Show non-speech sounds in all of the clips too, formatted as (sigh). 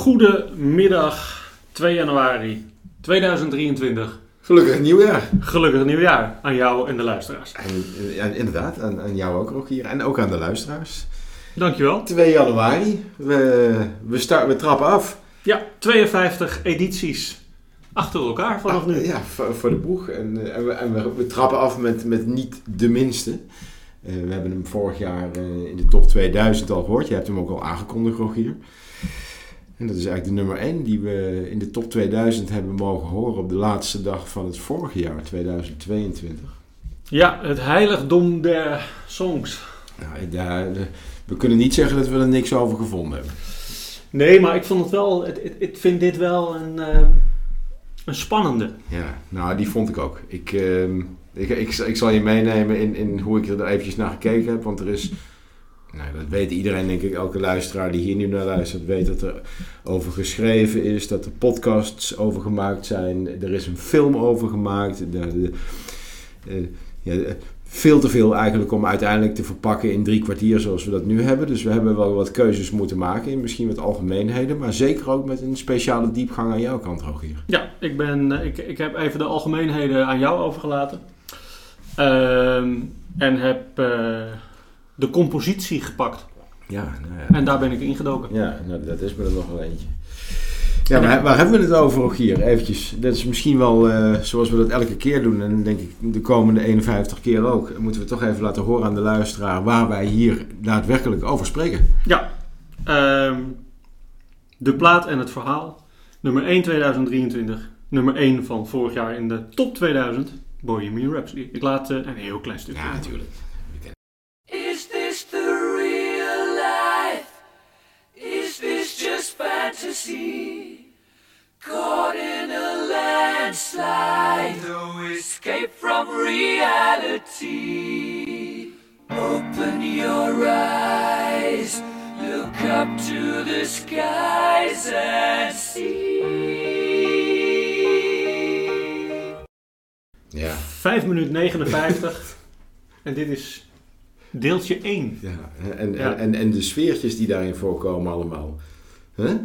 Goedemiddag, 2 januari 2023. Gelukkig nieuwjaar. Gelukkig nieuwjaar aan jou en de luisteraars. En, inderdaad, aan, aan jou ook, hier En ook aan de luisteraars. Dankjewel. 2 januari. We, we, start, we trappen af. Ja, 52 edities achter elkaar vanaf nu. Ah, ja, voor, de boeg. En, eh, en, we, en we, we trappen af met, met niet de minste. Uh, we hebben hem vorig jaar uh, in de top 2000 al gehoord. Je hebt hem ook al aangekondigd, Rogier. En dat is eigenlijk de nummer 1 die we in de top 2000 hebben mogen horen op de laatste dag van het vorige jaar, 2022. Ja, het heiligdom der songs. Nou, ja, we kunnen niet zeggen dat we er niks over gevonden hebben. Nee, maar ik vond het wel, ik vind dit wel een, uh, een spannende. Ja, nou die vond ik ook. Ik, uh, ik, ik, ik, zal je meenemen in, in hoe ik er eventjes naar gekeken heb, want er is nou, dat weet iedereen, denk ik. Elke luisteraar die hier nu naar luistert, weet dat er over geschreven is. Dat er podcasts over gemaakt zijn. Er is een film over gemaakt. Uh, ja, veel te veel eigenlijk om uiteindelijk te verpakken in drie kwartier zoals we dat nu hebben. Dus we hebben wel wat keuzes moeten maken in misschien wat algemeenheden. Maar zeker ook met een speciale diepgang aan jouw kant, Rogier. Ja, ik, ben, ik, ik heb even de algemeenheden aan jou overgelaten. Uh, en heb... Uh, de compositie gepakt. Ja, nou ja. En daar ben ik ingedoken. Ja, nou, dat is me er nog wel eentje. Ja, maar waar hebben we het over hier? Eventjes. Dat is misschien wel uh, zoals we dat elke keer doen. En denk ik de komende 51 keer ook. Moeten we toch even laten horen aan de luisteraar waar wij hier daadwerkelijk over spreken. Ja. Um, de plaat en het verhaal. Nummer 1 2023. Nummer 1 van vorig jaar in de top 2000. Bohemian Rhapsody. Ik laat uh, een heel klein stukje. Ja, natuurlijk. Fantasy. Caught in a landslide, no escape from reality. Open your eyes, look up to the skies and see. Ja. 5 minuten 59. en dit is deeltje 1. Ja, en, ja. En, en de sfeertjes die daarin voorkomen allemaal.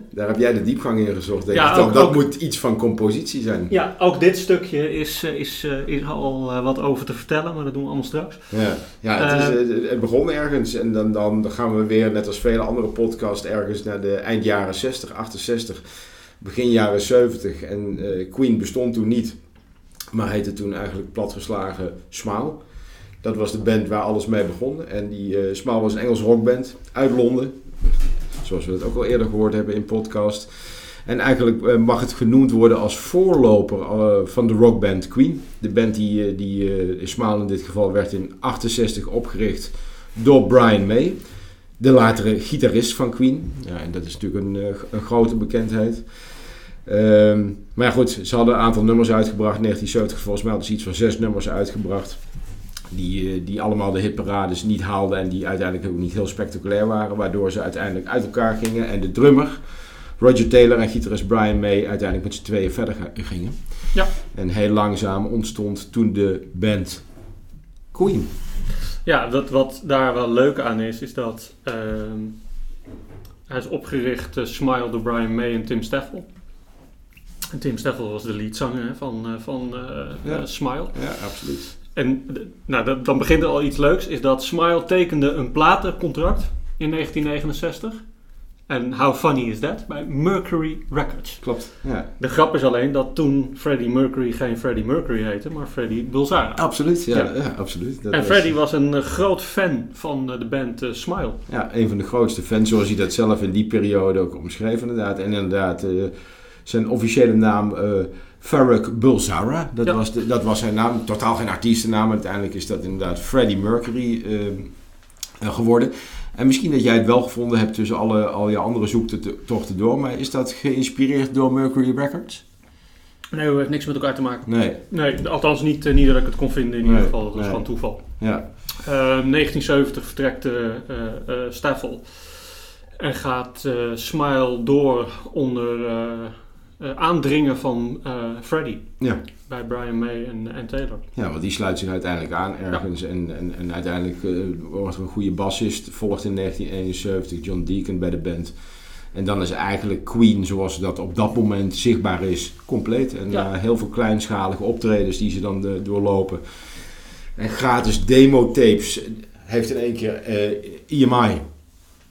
Daar heb jij de diepgang in gezocht. Denk ja, dat moet iets van compositie zijn. Ja, ook dit stukje is, eh, is, eh, is al eh, wat over te vertellen, maar dat doen we allemaal straks. Ja, ja het, is, het begon ergens en dan, dan gaan we weer, net als vele andere podcasts, ergens naar de eind jaren 60, 68, begin jaren 70. En Queen bestond toen niet, maar heette toen eigenlijk platgeslagen Smile. Dat was de band waar alles mee begon. En die uh, Smile was een Engels rockband uit Londen zoals we het ook al eerder gehoord hebben in podcast. En eigenlijk eh, mag het genoemd worden als voorloper uh, van de rockband Queen. De band die, uh, die in Smaal in dit geval werd in 68 opgericht door Brian May. De latere gitarist van Queen. Ja, en dat is natuurlijk een, een grote bekendheid. Ehm, maar goed, ze hadden een aantal nummers uitgebracht. 1970 volgens mij hadden ze iets van zes nummers uitgebracht. Die, eh, die allemaal de hitparades niet haalden en die uiteindelijk ook niet heel spectaculair waren. Waardoor ze uiteindelijk uit elkaar gingen en de drummer Roger Taylor en gitarist Brian May uiteindelijk met z'n tweeën verder gingen. Ja. En heel langzaam ontstond toen de band Queen. Ja, dat, wat daar wel leuk aan is, is dat uh, hij is opgericht uh, Smile door Brian May en Tim Staffel. En Tim Staffel was de leadzanger van, uh, van ja. Smile. Ja, absoluut. En nou, dan begint er al iets leuks. Is dat Smile tekende een platencontract in 1969. En how funny is that? Bij Mercury Records. Klopt, ja. De grap is alleen dat toen Freddie Mercury geen Freddie Mercury heette, maar Freddie Bulzara. Absoluut, ja. ja. absoluut. Dat en was... Freddie was een uh, groot fan van uh, de band uh, Smile. Ja, een van de grootste fans, zoals hij dat zelf in die periode ook omschreef inderdaad. En inderdaad, zijn officiële naam Farrokh Bulzara. Dat, was de, dat was zijn naam. Totaal geen artiestennaam. Uiteindelijk is dat inderdaad Freddie Mercury uh, geworden. En misschien dat jij het wel gevonden hebt tussen alle, al je andere zoektochten door. Maar is dat geïnspireerd door Mercury Records? Nee, het heeft niks met elkaar te maken. Nee. Nee, althans niet, uh, niet dat ik het kon vinden in ieder geval. Dat nee. gewoon toeval. Ja. 1970 ehm, vertrekt Staffel. En gaat Smile door onder uh, aandringen van uh, Freddie. Ja. Bij Brian May en, en Taylor. Ja, want die sluit zich uiteindelijk aan ergens. En, en, en uiteindelijk uh, wordt er een goede bassist. Volgt in 1971 John Deacon bij de band. En dan is eigenlijk Queen, zoals dat op dat moment zichtbaar is, compleet. En Ja. eh, heel veel kleinschalige optredens die ze dan eh, doorlopen. En gratis demo-tapes. Heeft in één keer eh EMI.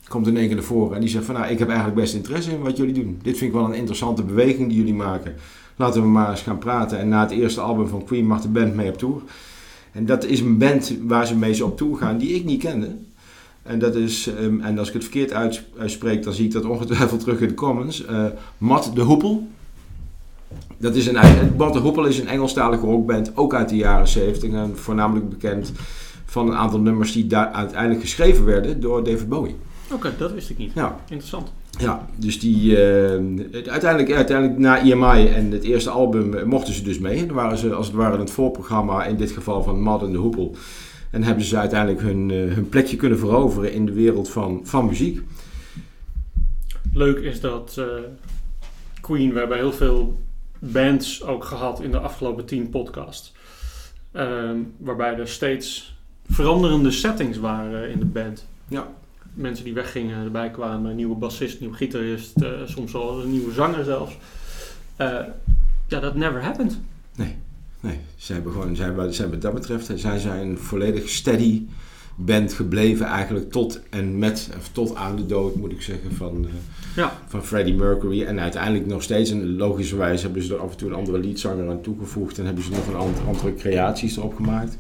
Komt in één keer naar voren. En die zegt van nou, ik heb eigenlijk best interesse in wat jullie doen. Dit vind ik wel een interessante beweging die jullie maken. Laten we maar eens gaan praten. En na het eerste album van Queen mag de band mee op tour. En dat is een band waar ze mee op tour gaan die ik niet kende. En dat is, ehm, en als ik het verkeerd uits- uitspreek, dan zie ik dat ongetwijfeld terug in de comments. Eh Matt de Hoepel. Dat is een, Matt de Hoepel is een Engelstalige rockband, ook uit de jaren 70. En voornamelijk bekend van een aantal nummers die daar uiteindelijk geschreven werden door David Bowie. Oké, dat wist ik niet. Ja, Interessant. ja, dus die, eh, uiteindelijk, uiteindelijk na EMI en het eerste album eh, mochten ze dus mee. Dan waren ze als het ware in het voorprogramma, in dit geval van Mad en de Hoepel. En hebben ze uiteindelijk hun, eh, hun plekje kunnen veroveren in de wereld van, van muziek. Leuk is dat Queen, we hebben heel veel bands ook gehad in de afgelopen tien podcasts. Ehm, waarbij er steeds veranderende settings waren in de band. Ja. Mensen die weggingen, erbij kwamen, een nieuwe bassist, nieuwe gitarist, eh, soms wel een nieuwe zanger zelfs. Eh, ja, dat never happened. Nee, ze hebben gewoon, zij, wat zij wat dat betreft, zij zijn volledig steady band gebleven eigenlijk tot en met, of tot aan de dood moet ik zeggen, van, eh, Ja. van Freddie Mercury. En uiteindelijk nog steeds, en logischerwijs hebben ze er af en toe een andere leadzanger aan toegevoegd en hebben ze nog een andere creaties erop gemaakt.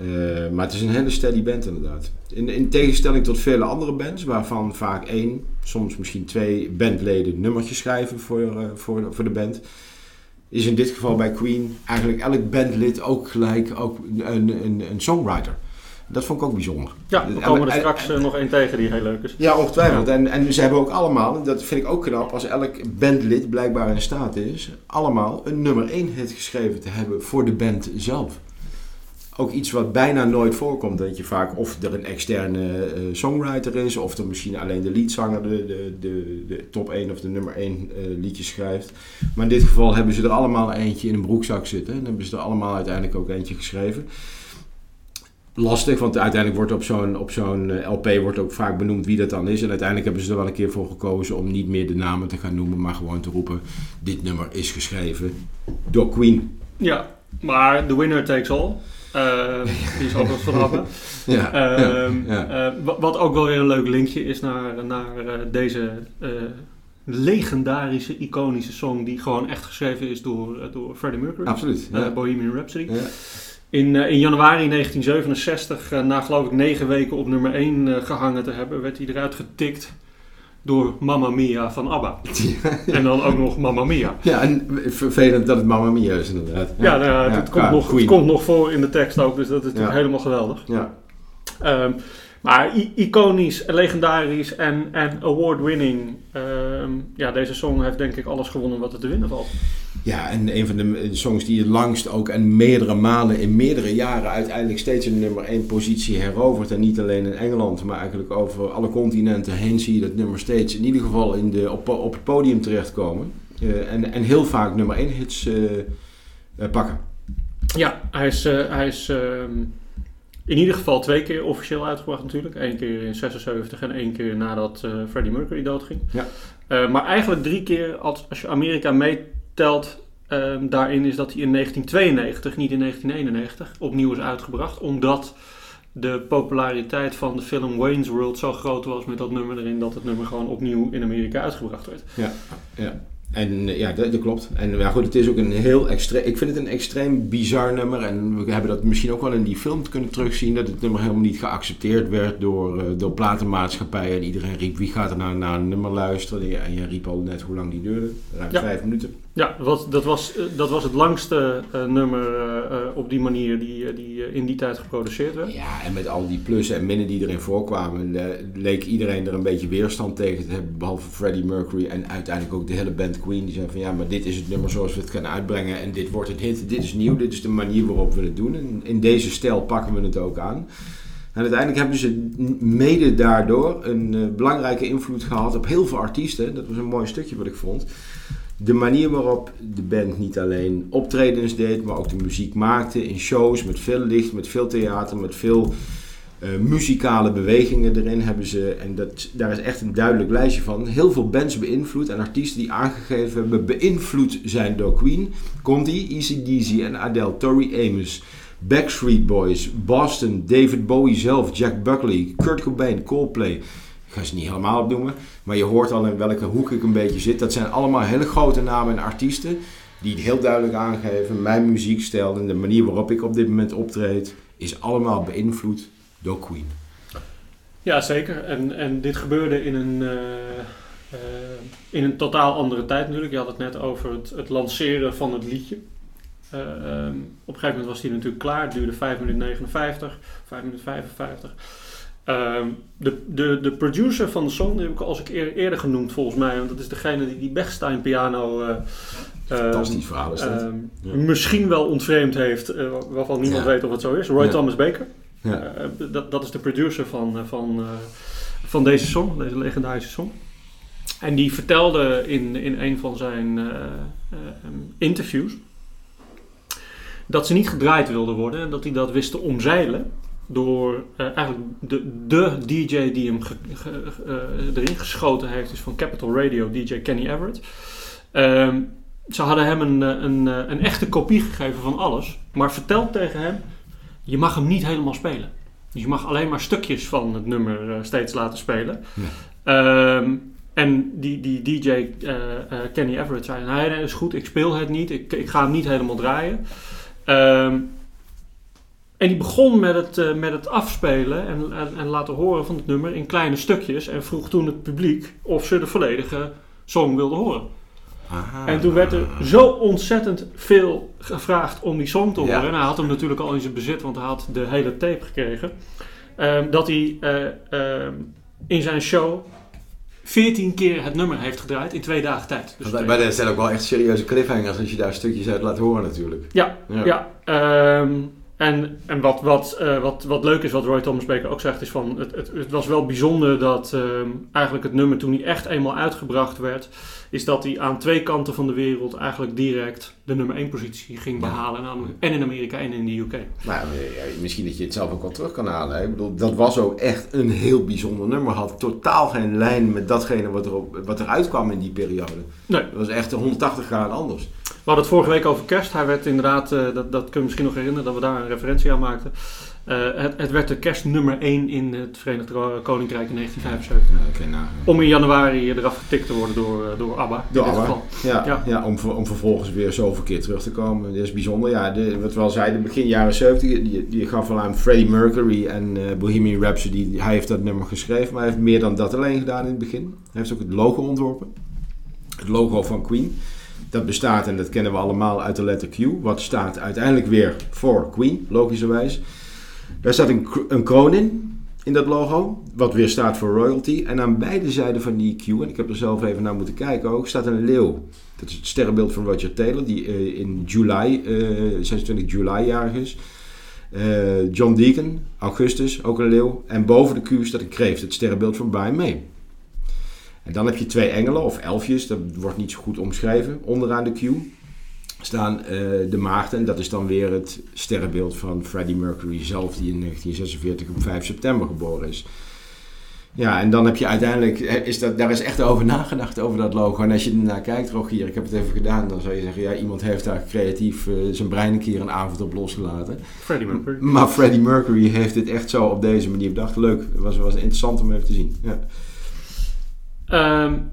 Eh, maar het is een hele steady band inderdaad. In, in tegenstelling tot vele andere bands, waarvan vaak één, soms misschien twee bandleden nummertjes schrijven voor, eh, voor, voor de band. Is in dit geval bij Queen eigenlijk elk bandlid ook gelijk ook een, een, een songwriter. Dat vond ik ook bijzonder. Ja, we En- komen er straks eh, nog één tegen die heel leuk is. Ja, ongetwijfeld. En, en ze hebben ook allemaal, dat vind ik ook knap, als elk bandlid blijkbaar in staat is, allemaal een nummer 1 hit geschreven te hebben voor de band zelf. Ook iets wat bijna nooit voorkomt, dat je vaak of er een externe eh, songwriter is, of er misschien alleen de leadzanger de, de, de, de top 1 of de nummer 1 eh, liedjes schrijft. Maar in dit geval hebben ze er allemaal eentje in een broekzak zitten en hebben ze er allemaal uiteindelijk ook eentje geschreven lastig, want uiteindelijk wordt op zo'n, op zo'n eh, LP wordt ook vaak benoemd wie dat dan is. En uiteindelijk hebben ze er wel een keer voor gekozen om niet meer de namen te gaan noemen, maar gewoon te roepen: dit nummer is geschreven door Queen. Ja, maar The Winner Takes All. Eh, die is ook wat Abba. (laughs) Ja, Ehm, ja. eh, wa- wat ook wel weer een leuk linkje is naar, naar eh, deze eh, legendarische, iconische song die gewoon echt geschreven is door, door Freddie Mercury. absoluut. Bohemian Rhapsody. Ja. In, in januari 1967, eh, na geloof ik negen weken op nummer 1 gehangen te hebben, werd hij eruit getikt door Mamma Mia van ABBA. (laughs) En dan ook nog Mamma Mia. Ja, en vervelend dat het Mamma Mia is inderdaad. Ja, nou het, Ja, komt nog, het komt nog voor in de tekst ook, dus dat is natuurlijk helemaal geweldig. Ja, Ehm, maar iconisch, legendarisch en, en award-winning. Ehm, ja, deze song heeft denk ik alles gewonnen wat er te winnen valt. Ja, en een van de songs die het langst ook en meerdere malen in meerdere jaren uiteindelijk steeds een nummer 1 positie herovert. En niet alleen in Engeland, maar eigenlijk over alle continenten heen zie je dat nummer steeds in ieder geval in de, op, op het podium terechtkomen. Eh, en, en heel vaak nummer 1 hits eh, eh, pakken. Ja, hij is, eh, hij is ehm, in ieder geval twee keer officieel uitgebracht natuurlijk. Eén keer in 76 en één keer nadat eh, Freddie Mercury doodging. Ja. Eh, maar eigenlijk drie keer, als, als je Amerika meetelt, ehm, daarin is dat hij in 1992, niet in 1991, opnieuw is uitgebracht. Omdat de populariteit van de film Wayne's World zo groot was met dat nummer erin, dat het nummer gewoon opnieuw in Amerika uitgebracht werd. Ja. En eh, ja, dat, dat klopt. En ja, goed, het is ook een heel extreem. Ik vind het een extreem bizar nummer. En we hebben dat misschien ook wel in die film kunnen terugzien. Dat het nummer helemaal niet geaccepteerd werd door, eh, door platenmaatschappijen. En iedereen riep: wie gaat er nou naar een nummer luisteren? En je riep al net hoe lang die duurde. Ruim Ja. vijf minuten. Ja, wat, dat, was, eh, dat was het langste eh, nummer eh, op die manier die, die in die tijd geproduceerd werd. Ja, en met al die plussen en minnen die erin voorkwamen, leek iedereen er een beetje weerstand tegen te hebben. Behalve Freddie Mercury en uiteindelijk ook de hele band Queen. Die zei van ja, maar dit is het nummer zoals we het gaan uitbrengen. En dit wordt een hit, dit is nieuw, dit is de manier waarop we het doen. En in deze stijl pakken we het ook aan. En uiteindelijk hebben ze mede daardoor een belangrijke invloed gehad op heel veel artiesten. Dat was een mooi stukje wat ik vond. De manier waarop de band niet alleen optredens deed, maar ook de muziek maakte in shows met veel licht, met veel theater, met veel muzikale bewegingen erin hebben ze, en dat, daar is echt een duidelijk lijstje van, heel veel bands beïnvloed en artiesten die aangegeven hebben beïnvloed zijn door Queen. Die? Easy Deasy en Adele, Tori Amos, Backstreet Boys, Boston, David Bowie zelf, Jack Buckley, Kurt Cobain, Coldplay. Ga ze niet helemaal opnoemen, maar je hoort al in welke hoek ik een beetje zit. Dat zijn allemaal hele grote namen en artiesten die heel duidelijk aangeven: mijn muziekstijl en de manier waarop ik op dit moment optreed is allemaal beïnvloed door Queen. Ja, zeker. En, en dit gebeurde in een, uh, uh, in een totaal andere tijd natuurlijk. Je had het net over het, het lanceren van het liedje. Uh, um, op een gegeven moment was hij natuurlijk klaar. Het duurde 5 minuten 59, 5 minuten 55. Um, de, de, de producer van de song, die heb ik al eens eer, eerder genoemd volgens mij. Want dat is degene die die Bechstein piano... Uh, Fantastisch verhaal is dat. Ja. Misschien wel ontvreemd heeft, waarvan niemand ja. weet of het zo is. Roy ja. Thomas Baker. Ja. Dat, dat is de producer van, van, van deze song, deze legendarische song. En die vertelde in, in een van zijn interviews dat ze niet gedraaid wilden worden en dat hij dat wist te omzeilen door eigenlijk de, de DJ die hem ge, ge, erin geschoten heeft, is van Capital Radio, DJ Kenny Everett. Ehm, ze hadden hem een, een, een echte kopie gegeven van alles, maar verteld tegen hem je mag hem niet helemaal spelen. Dus je mag alleen maar stukjes van het nummer uh, steeds laten spelen. Ja. Um, en die, die DJ uh, uh, Kenny Everett zei: Nee, nee, is goed, ik speel het niet, ik, ik ga hem niet helemaal draaien. Um, en die begon met het, met het afspelen en, en, en, laten horen van het nummer in kleine stukjes. En vroeg toen het publiek of ze de volledige song wilden horen. Aha. En toen werd er zo ontzettend veel gevraagd om die song te horen. Ja. En hij had hem natuurlijk al in zijn bezit, want hij had de hele tape gekregen. Um, dat hij uh, um, in zijn show 14 keer het nummer heeft gedraaid in twee dagen tijd. Dus maar dat zijn ook wel echt serieuze cliffhangers als je daar stukjes uit laat horen natuurlijk. Ja, ja. ja um, en, en wat, wat, uh, wat, wat leuk is, wat Roy Thomas Baker ook zegt, is van het, het, het was wel bijzonder dat um, eigenlijk het nummer toen hij echt eenmaal uitgebracht werd, is dat hij aan twee kanten van de wereld eigenlijk direct de nummer 1 positie ging behalen. Ja. En in Amerika en in de UK. Maar ja, misschien dat je het zelf ook wel terug kan halen. Hè? Ik bedoel, dat was ook echt een heel bijzonder nummer. Had totaal geen lijn met datgene wat, er op, wat eruit kwam in die periode. Nee. Dat was echt 180 graden anders. We hadden het vorige week over kerst. Hij werd inderdaad, uh, dat, dat kun je misschien nog herinneren, dat we daar een referentie aan maakten. Uh, het, het, werd de kerst nummer 1 in het Verenigd Koninkrijk in 1975. Ja, okay, nou, om in januari eraf getikt te worden door, door ABBA. Door ABBA. Ja, ja. ja om, om vervolgens weer zoveel keer terug te komen. Dat is bijzonder. Ja, de, wat we al zeiden, begin jaren 70, die, die gaf al aan Freddie Mercury en uh, Bohemian Rhapsody. Hij heeft dat nummer geschreven, maar hij heeft meer dan dat alleen gedaan in het begin. Hij heeft ook het logo ontworpen. Het logo van Queen. Dat bestaat, en dat kennen we allemaal, uit de letter Q. Wat staat uiteindelijk weer voor Queen, logischerwijs. Daar staat een, een kroon in, in dat logo. Wat weer staat voor royalty. En aan beide zijden van die Q, en ik heb er zelf even naar moeten kijken ook, staat een leeuw. Dat is het sterrenbeeld van Roger Taylor, die uh, in juli, uh, 26 juli jarig is. Uh, John Deacon, augustus, ook een leeuw. En boven de Q staat een kreeft, het sterrenbeeld van Brian May. En dan heb je twee engelen of elfjes, dat wordt niet zo goed omschreven, onderaan de Q staan uh, de maagden. Dat is dan weer het sterrenbeeld van Freddie Mercury zelf, die in 1946 op 5 september geboren is. Ja, en dan heb je uiteindelijk, is dat, daar is echt over nagedacht over dat logo. En als je ernaar kijkt, Rogier, ik heb het even gedaan, dan zou je zeggen, ja, iemand heeft daar creatief uh, zijn brein een keer een avond op losgelaten. Freddie Mercury. Maar Freddie Mercury heeft dit echt zo op deze manier bedacht. Leuk, het was, was interessant om even te zien. Ja. Um,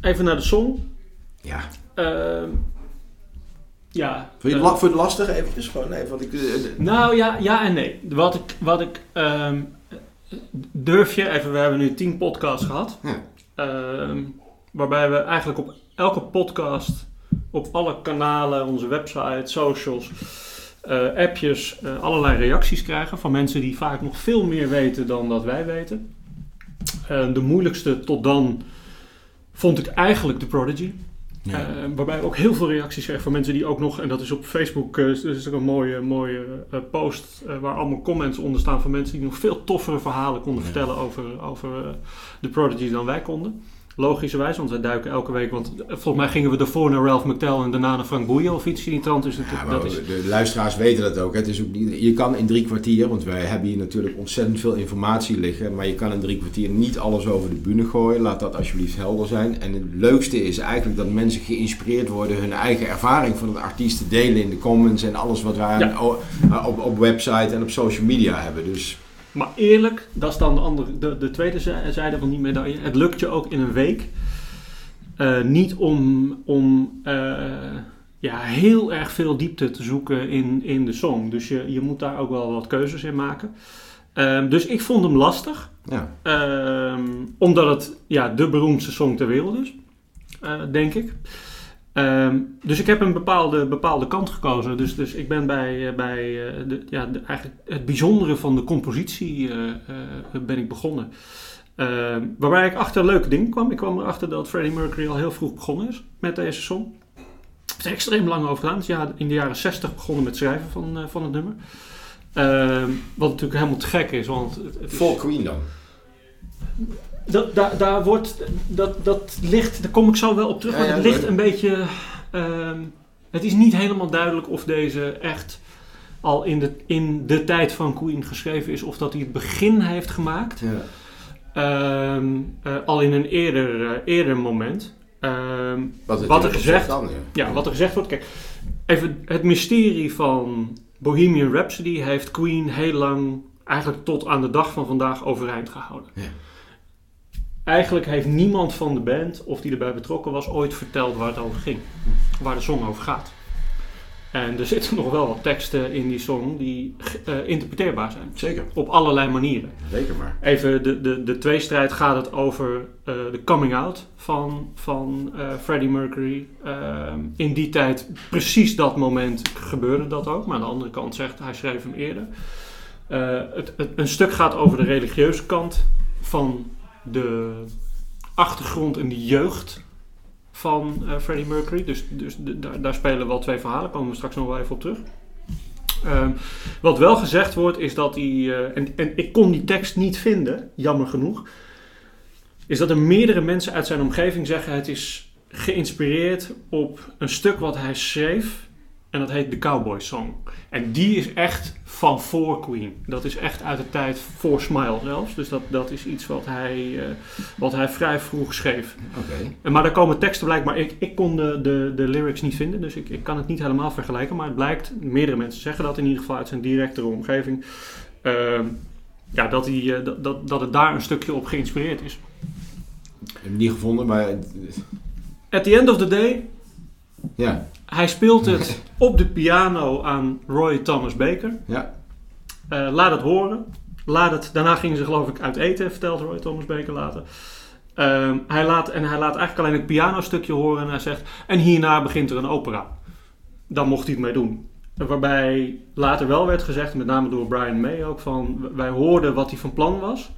even naar de song. Ja. Um, ja. Vond je het, uh, voor het lastig eventjes? Gewoon, nee, want ik, uh, nou ja, ja en nee. Wat ik, wat ik um, durf je, even, we hebben nu tien podcasts gehad. Ja. Waarbij we eigenlijk op elke podcast, op alle kanalen, onze website, socials, uh, appjes, uh, allerlei reacties krijgen van mensen die vaak nog veel meer weten dan dat wij weten. Uh, de moeilijkste tot dan vond ik eigenlijk de Prodigy. Ja. Uh, waarbij ik ook heel veel reacties kreeg van mensen die ook nog, en dat is op Facebook, uh, dus is ook een mooie, mooie uh, post waar allemaal comments onder staan van mensen die nog veel toffere verhalen konden ja. vertellen over, over de Prodigy dan wij konden. Logischerwijs, want wij duiken elke week. Want volgens mij gingen we ervoor naar Ralph McTell en daarna naar Frank Boeien of iets in die trant. Dus het, Ja, maar dat is, de luisteraars weten dat ook. Het is ook niet, je kan in drie kwartier, want wij hebben hier natuurlijk ontzettend veel informatie liggen, maar je kan in drie kwartier niet alles over de bühne gooien. Laat dat alsjeblieft helder zijn. En het leukste is eigenlijk dat mensen geïnspireerd worden hun eigen ervaring van het artiest te delen in de comments en alles wat wij Ja. op, op website en op social media hebben. Dus Maar eerlijk, dat is dan de, andere, de, de tweede zij- zijde van die medaille. Het lukt je ook in een week eh, niet om, om eh, ja, heel erg veel diepte te zoeken in, in de song. Dus je, je moet daar ook wel wat keuzes in maken. Ehm, dus ik vond hem lastig. ja, Ehm, omdat het ja, de beroemdste song ter wereld is, eh, denk ik. Ehm, dus ik heb een bepaalde, bepaalde kant gekozen. Dus, dus ik ben bij, eh, bij eh, de, ja, eigenlijk het bijzondere van de compositie eh, ben ik begonnen. Ehm, waarbij ik achter leuke dingen kwam. Ik kwam erachter dat Freddie Mercury al heel vroeg begonnen is met deze song. Het is extreem lang over gedaan. Is ja, in de jaren 60 begonnen met schrijven van, van het nummer. Ehm, wat natuurlijk helemaal te gek is, want het, het voor Queen dan. Dat, daar, daar wordt, dat, dat ligt, daar kom ik zo wel op terug, Ja, maar ja, het ligt een beetje, ehm, het is niet helemaal duidelijk of deze echt al in de, in de tijd van Queen geschreven is, of dat hij het begin heeft gemaakt, Ja. ehm, eh, al in een eerder, eh, eerder moment. Ehm, Wat, er gezegd- ja. ja, wat er gezegd wordt, kijk, even het mysterie van Bohemian Rhapsody heeft Queen heel lang, eigenlijk tot aan de dag van vandaag, overeind gehouden. Ja. Eigenlijk heeft niemand van de band, of die erbij betrokken was, ooit verteld waar het over ging. Waar de song over gaat. En er zitten (laughs) nog wel wat teksten in die song die eh, interpreteerbaar zijn. Zeker, Op allerlei manieren. zeker maar. Even de, de, de tweestrijd gaat het over eh, de coming out van, van eh, Freddie Mercury. In die tijd, precies dat moment, gebeurde dat ook. Maar aan de andere kant zegt hij schreef hem eerder. Het, het, een stuk gaat over de religieuze kant van de achtergrond en de jeugd van eh, Freddie Mercury. Dus, dus daar, daar spelen wel twee verhalen, komen we straks nog wel even op terug. Ehm, wat wel gezegd wordt is dat hij, eh, en, en ik kon die tekst niet vinden, jammer genoeg, is dat er meerdere mensen uit zijn omgeving zeggen het is geïnspireerd op een stuk wat hij schreef en dat heet The Cowboy Song. En die is echt van voor Queen. Dat is echt uit de tijd voor Smile zelfs. Dus dat, dat is iets wat hij, eh, wat hij vrij vroeg schreef. Oké. En Maar daar komen teksten blijkbaar. Ik, ik kon de, de, de lyrics niet vinden, dus ik, ik kan het niet helemaal vergelijken. Maar het blijkt, meerdere mensen zeggen dat in ieder geval uit zijn directere omgeving. ehm, ja, dat, hij, eh, dat, dat, dat het daar een stukje op geïnspireerd is. Ik heb hem niet gevonden, maar At the end of the day, ja, hij speelt het (laughs) op de piano aan Roy Thomas Baker. ja. Eh, laat het horen. Laat het, daarna gingen ze geloof ik uit eten, vertelt Roy Thomas Baker later. Ehm, hij laat, en hij laat eigenlijk alleen het pianostukje horen en hij zegt... En hierna begint er een opera. Dan mocht hij het mee doen. Waarbij later wel werd gezegd, met name door Brian May ook, van... Wij hoorden wat hij van plan was.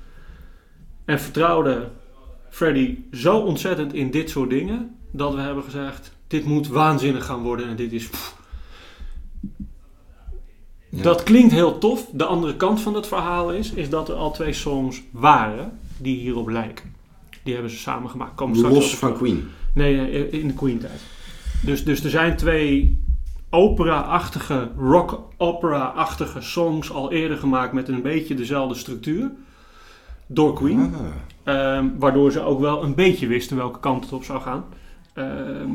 En vertrouwden Freddie zo ontzettend in dit soort dingen... dat we hebben gezegd, dit moet waanzinnig gaan worden en dit is... Ja. dat klinkt heel tof. De andere kant van het verhaal is, is dat er al twee songs waren die hierop lijken. Die hebben ze samen gemaakt. Komen Los van. Queen. Nee, eh, in de Queen-tijd. Dus, dus er zijn twee opera-achtige, rock-opera-achtige songs al eerder gemaakt met een beetje dezelfde structuur. Door Queen. Ah. Ehm, waardoor ze ook wel een beetje wisten welke kant het op zou gaan. Ehm,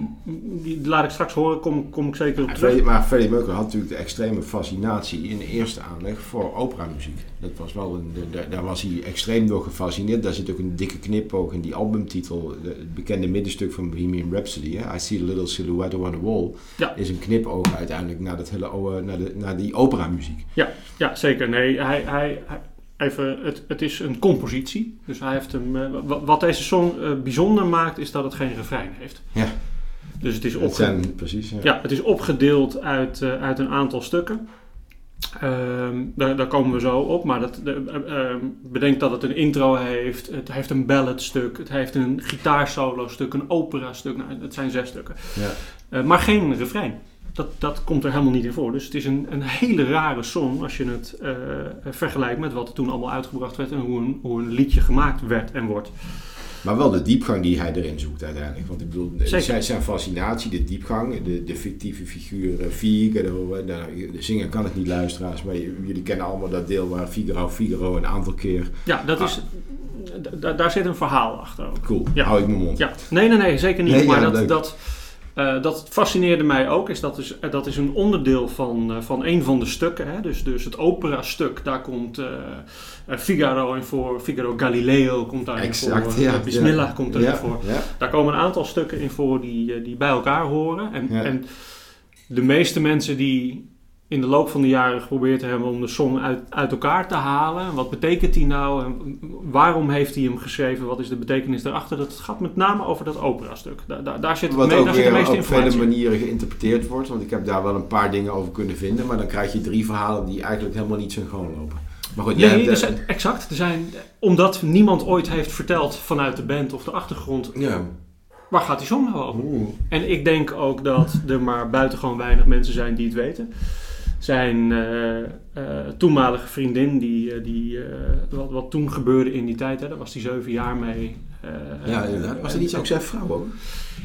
die laat ik straks horen, kom, kom ik zeker op Ja, terug. Maar Freddie Mercury had natuurlijk de extreme fascinatie in de eerste aanleg voor operamuziek. Dat was wel een, daar was hij extreem door gefascineerd. Daar zit ook een dikke knipoog in die albumtitel, het bekende middenstuk van Bohemian Rhapsody. Hè? I see a little silhouette on the wall. Ja. Is een knipoog uiteindelijk naar, dat hele, naar, de, naar die operamuziek. Ja, zeker. Nee, hij, hij, hij- even, het, het is een compositie. Dus hij heeft hem. eh, wa- wat deze song eh, bijzonder maakt, is dat het geen refrein heeft. Ja. Dus het is, opge- zijn precies. Ja. ja, het is opgedeeld uit, eh, uit een aantal stukken. Ehm, daar, daar komen we zo op. Maar dat, de, eh, ehm, bedenk dat het een intro heeft. Het heeft een balladstuk. Het heeft een gitaarsolo stuk. Een opera stuk. Nou, het zijn zes stukken. Ja. Maar geen refrein. Dat, dat komt er helemaal niet in voor. Dus het is een, een hele rare song als je het eh, vergelijkt met wat er toen allemaal uitgebracht werd en hoe een, hoe een liedje gemaakt werd en wordt. Maar wel de diepgang die hij erin zoekt uiteindelijk. Want ik bedoel, zijn, zijn fascinatie, de diepgang, de, de fictieve figuur Figaro. Nou, de zinger kan het niet luisteraars, maar jullie kennen allemaal dat deel waar Figaro Figaro een aantal keer... Ja, dat is... Ah. Daar zit een verhaal achter. Ook. Cool, ja. hou ik mijn mond. Ja. Nee, nee, nee, zeker niet. maar dat, dat, uh, dat fascineerde mij ook. Is dat, is, dat is een onderdeel van, uh, van een van de stukken. Hè? Dus, dus het opera-stuk, daar komt uh, Figaro in voor. Figaro Galileo komt daarin exact, voor. Ja, Bismillah komt erin ja, voor. Daar komen een aantal stukken in voor die, die bij elkaar horen. En, en de meeste mensen die in de loop van de jaren geprobeerd hebben om de song uit, uit elkaar te halen. Wat betekent die nou? En waarom heeft hij hem geschreven? Wat is de betekenis daarachter? Dat gaat met name over dat opera-stuk. Daar, daar, daar zit, Wat mee, ook daar zit de meeste op vele manieren geïnterpreteerd wordt. Want ik heb daar wel een paar dingen over kunnen vinden. Maar dan krijg je drie verhalen die eigenlijk helemaal niet synchroon lopen. Maar goed, nee, hebt, er zijn, exact. Er zijn, omdat niemand ooit heeft verteld vanuit de band of de achtergrond... Ja. Waar gaat die song nou over? En ik denk ook dat er maar buitengewoon weinig mensen zijn die het weten zijn uh, uh, toenmalige vriendin, die, uh, die, wat, wat toen gebeurde in die tijd, hè, daar was hij zeven jaar mee. ja, inderdaad. Was er niet ook zijn vrouw ook?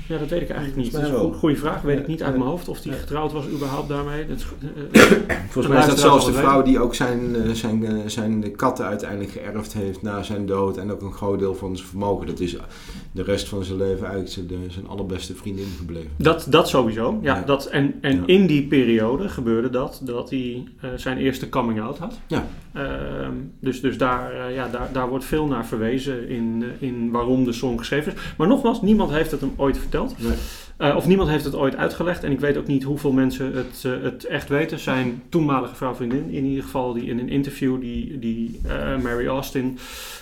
Ja, dat weet ik eigenlijk niet. Dat is een goede vraag. Weet ik niet uit mijn hoofd of hij getrouwd was überhaupt daarmee. Dat, (coughs) Volgens mij is dat zelfs de vrouw die ook zijn, zijn, zijn katten uiteindelijk geërfd heeft na zijn dood. En ook een groot deel van zijn vermogen. Dat is de rest van zijn leven eigenlijk zijn, zijn allerbeste vriendin gebleven. Dat, dat sowieso. Ja, Dat, en en in die periode gebeurde dat, dat hij uh, zijn eerste coming out had. Ja. Uh, dus dus daar, ja, daar, daar wordt veel naar verwezen in, in waarom de song geschreven is. Maar nogmaals, niemand heeft het hem ooit verteld. Nee. Uh, of niemand heeft het ooit uitgelegd. En ik weet ook niet hoeveel mensen het, uh, het echt weten. Zijn toenmalige vrouw vriendin in ieder geval. Die in een interview, die, die uh, Mary Austin,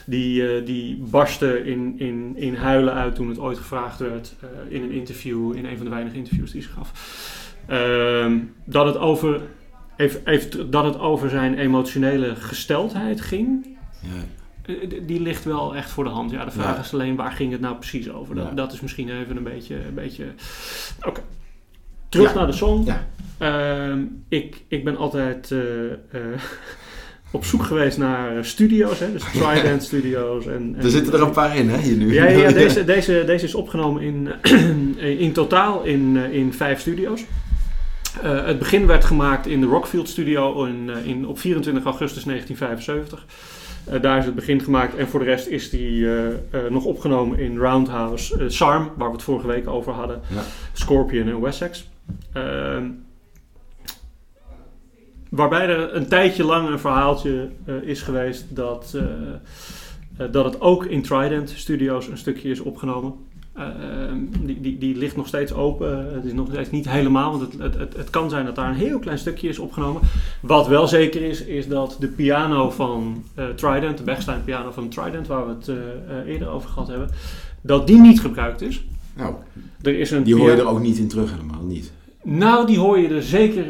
die, die barstte in, in, in huilen uit toen het ooit gevraagd werd. in een interview, in een van de weinige interviews die ze gaf. Ehm, dat, het over, heeft, heeft, dat het over zijn emotionele gesteldheid ging. Ja. Eh, die ligt wel echt voor de hand. Ja, de vraag is alleen waar ging het nou precies over? Dat, dat is misschien even een beetje. Een beetje... Oké. Terug naar de song. Uh, ik, ik ben altijd uh, uh, (laughs) op zoek geweest naar studio's, hè, dus (laughs) Trident Studios. En, en, er zitten er een paar in, hè, hier nu. Ja, ja deze, (laughs) deze, deze is opgenomen in, (clears throat) in totaal in, in vijf studio's. Uh, het begin werd gemaakt in de Rockfield Studio in, in, op 24 augustus 1975. Uh, daar is het begin gemaakt. En voor de rest is die uh, uh, nog opgenomen in Roundhouse, Sarm, waar we het vorige week over hadden, ja. Scorpion en Wessex. Ehm, waarbij er een tijdje lang een verhaaltje is geweest dat, dat het ook in Trident Studios een stukje is opgenomen. Ehm, die, die, die ligt nog steeds open. Het is nog steeds niet helemaal, want het, het, het, kan zijn dat daar een heel klein stukje is opgenomen. Wat wel zeker is, is dat de piano van uh, Trident, de Bechstein piano van Trident, waar we het uh, eerder over gehad hebben, dat die niet gebruikt is. Nou, er is een die hoor je er ook niet in terug helemaal, niet. Nou, die hoor je er zeker,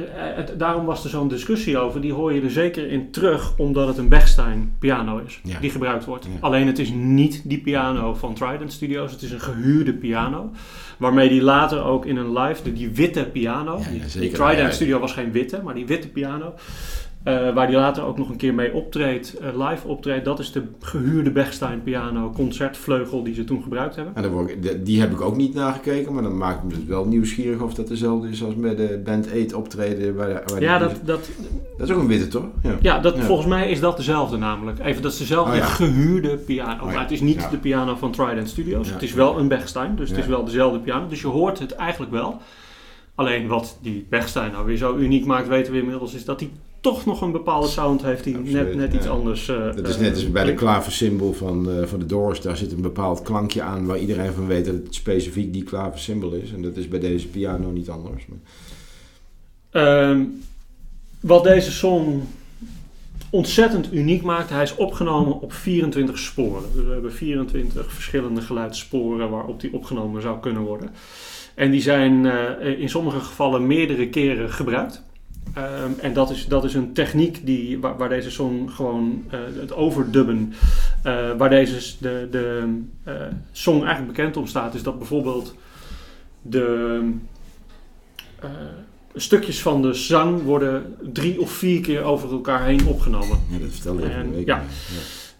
daarom was er zo'n discussie over, die hoor je er zeker in terug omdat het een Bechstein piano is ja. die gebruikt wordt. Ja. Alleen het is niet die piano van Trident Studios, het is een gehuurde piano. Waarmee die later ook in een live, die witte piano, ja, die Trident Studio was geen witte, maar die witte piano, uh, waar hij later ook nog een keer mee optreedt, uh, live optreedt. Dat is de gehuurde Bechstein piano concertvleugel die ze toen gebruikt hebben. En ik, die heb ik ook niet nagekeken, maar dan maakt me het wel nieuwsgierig of dat dezelfde is als bij de Band 8 optreden. Waar, waar ja, dat, dat, dat is ook een witte toch? Ja, ja, dat, ja. volgens mij is dat dezelfde namelijk. Even, dat is dezelfde oh, ja. gehuurde piano. Oh, maar het is niet de piano van Trident Studios. het is wel een Bechstein, dus het is wel dezelfde piano. Dus je hoort het eigenlijk wel. Alleen wat die Bechstein nou weer zo uniek maakt, weten we inmiddels, is dat hij toch nog een bepaalde sound heeft die Absoluut, net, net iets anders... Uh, dat is net als bij de klaversymbol van, uh, van de Doors. Daar zit een bepaald klankje aan waar iedereen van weet dat het specifiek die klaversymbol is. En dat is bij deze piano niet anders. Um, wat deze song ontzettend uniek maakt. Hij is opgenomen op 24 sporen. Dus we hebben 24 verschillende geluidssporen waarop die opgenomen zou kunnen worden. En die zijn uh, in sommige gevallen meerdere keren gebruikt. Um, en dat is, dat is een techniek die, waar, waar deze song gewoon uh, het overdubben, uh, waar deze de, de uh, song eigenlijk bekend om staat, is dat bijvoorbeeld de stukjes van de zang worden drie of vier keer over elkaar heen opgenomen. Ja, dat vertelde je en, ja. ja.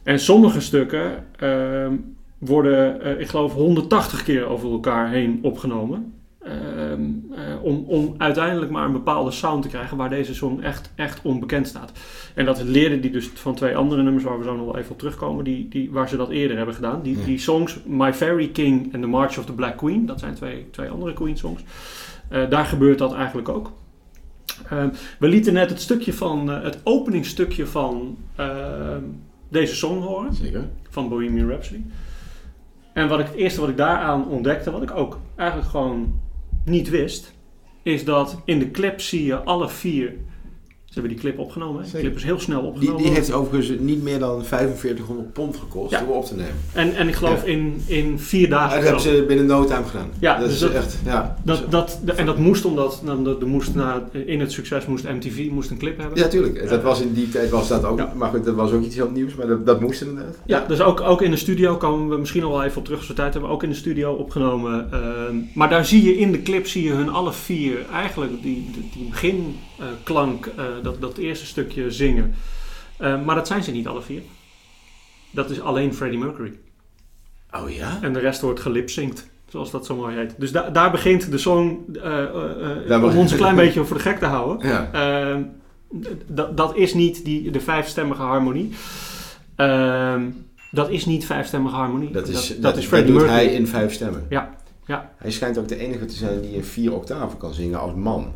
En sommige stukken, ehm, worden, eh, ik geloof, 180 keer over elkaar heen opgenomen. Ehm, eh, om, om uiteindelijk maar een bepaalde sound te krijgen waar deze song echt, echt onbekend staat. En dat leerde hij dus van twee andere nummers waar we zo nog wel even op terugkomen, die, die, waar ze dat eerder hebben gedaan. Die, die songs, My Fairy King en The March of the Black Queen, dat zijn twee, twee andere Queen songs. Eh, daar gebeurt dat eigenlijk ook. Ehm, we lieten net het stukje van, eh, het openingstukje van ehm, deze song horen Zeker. van Bohemian Rhapsody. En wat ik, het eerste wat ik daaraan ontdekte, wat ik ook eigenlijk gewoon niet wist, is dat in de clip zie je alle vier. Ze hebben die clip opgenomen. hè? De clip is heel snel Die, opgenomen. die heeft overigens niet meer dan 4500 pond gekost Ja. om op te nemen. en, en ik geloof Ja. in, in vier dagen. dat hebben ze binnen no time gedaan. Ja, dat dus is dat- echt. Ja, dat, dat, en dat moest omdat de, moest na, in het succes moest MTV moest een clip hebben. ja, tuurlijk. Dat was in die tijd was dat ook. Maar goed, dat was ook iets heel nieuws, maar dat, dat moest inderdaad. Ja, dus ook, ook in de studio komen we misschien al wel even op terug als we tijd hebben. Ook in de studio opgenomen. Ehm, maar daar zie je in de clip zie je hun alle vier eigenlijk die, die, die beginklank, eh, dat, dat eerste stukje zingen. Eh, maar dat zijn ze niet alle vier. Dat is alleen Freddie Mercury. Oh ja? En de rest wordt gelipsynct, zoals dat zo mooi heet. Dus da- daar begint de song, eh, eh, eh, om ons een klein beetje voor de gek te houden. Ja. Ehm, dat- dat is niet die, de vijfstemmige harmonie. Ehm, dat is niet vijfstemmige harmonie. Dat is, dat, dat is Freddie doet Mercury. hij in vijf stemmen. Ja, ja. Hij schijnt ook de enige te zijn die in vier octaven kan zingen als man.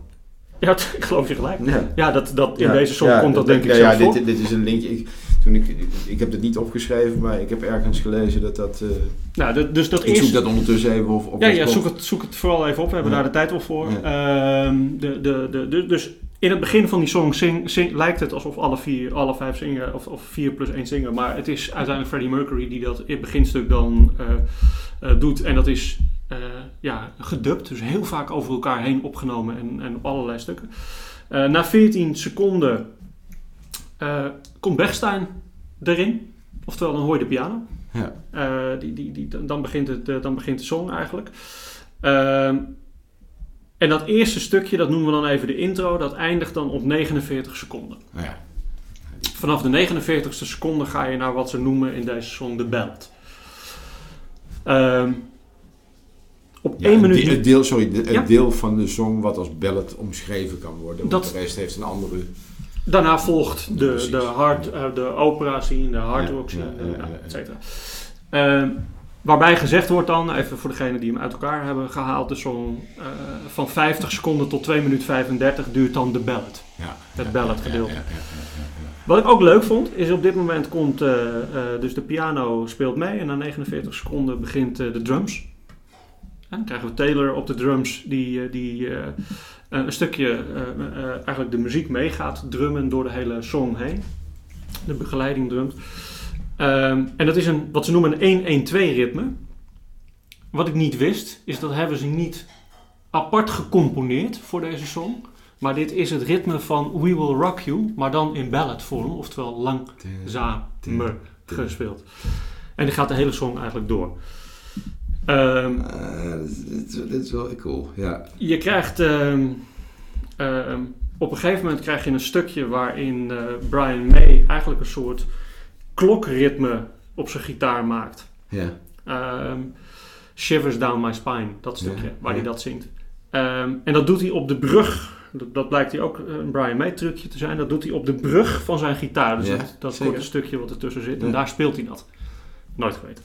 Ja, het- (laughs) ik geloof je gelijk. Ja. Ja, dat, dat, in Ja, deze song komt dat denk ik ja, voor. dit, dit is een linkje. Ik, toen ik, ik heb het niet opgeschreven, maar ik heb ergens gelezen dat dat... eh, Nou, dus dat ik zoek dat ondertussen even of... of Ja, ja zoek, het, zoek het vooral even op. We hebben daar de tijd wel voor. Ehm, de, de, de, de- dus in het begin van die song zing, zing- lijkt het alsof alle, vier, alle vijf zingen, of, of vier plus één zingen. Maar het is uiteindelijk Freddie Mercury die dat in het beginstuk dan eh, eh, doet. En dat is ja, gedubt, dus heel vaak over elkaar heen opgenomen en, en op allerlei stukken. Eh, na 14 seconden eh, komt Bechstein erin. Oftewel, dan hoor je de piano. Ja. Eh, die, die, die, dan, begint het, eh, dan begint de song eigenlijk. En dat eerste stukje, dat noemen we dan even de intro, dat eindigt dan op 49 seconden. Ja. Vanaf de 49ste seconde ga je naar wat ze noemen in deze song de belt. Ehm, op Ja, één het minuut. de- Het deel, sorry, de- het Ja. deel van de song wat als ballad omschreven kan worden. Dat- de rest heeft een andere... Daarna volgt de, Precies. de, hard, eh, de opera scene, de hard rock scene, et cetera. Ehm, waarbij gezegd wordt dan, even voor degenen die hem uit elkaar hebben gehaald, de song eh, van 50 seconden tot 2 minuten 35 duurt dan de ballad. Ja, Het ja, gedeelte. Wat ik ook leuk vond, is op dit moment komt, eh, dus de piano speelt mee en na 49 seconden begint de drums. Dan krijgen we Taylor op de drums die, eh, die eh, een stukje, eh, eigenlijk de muziek mee gaat drummen door de hele song heen. De begeleiding drumt. Ehm, en dat is een, wat ze noemen een 1-1-2 ritme. Wat ik niet wist, is dat hebben ze niet apart gecomponeerd voor deze song. Maar dit is het ritme van We Will Rock You, maar dan in balladvorm, oftewel langzamer gespeeld. En die gaat de hele song eigenlijk door. Eh, dat, is, dat is- wel cool, ja. je krijgt ehm, ehm, op een gegeven moment krijg je een stukje waarin eh, Brian May eigenlijk een soort klokritme op zijn gitaar maakt. ja. Shivers Down My Spine, dat stukje Ja, waar ja. hij dat zingt. En dat doet hij op de brug. Dat, dat blijkt hij ook een Brian May trucje te zijn. Dat doet hij op de brug van zijn gitaar. Dus Ja, dat, dat korte stukje wat ertussen zit. En daar speelt hij dat. Nooit geweten.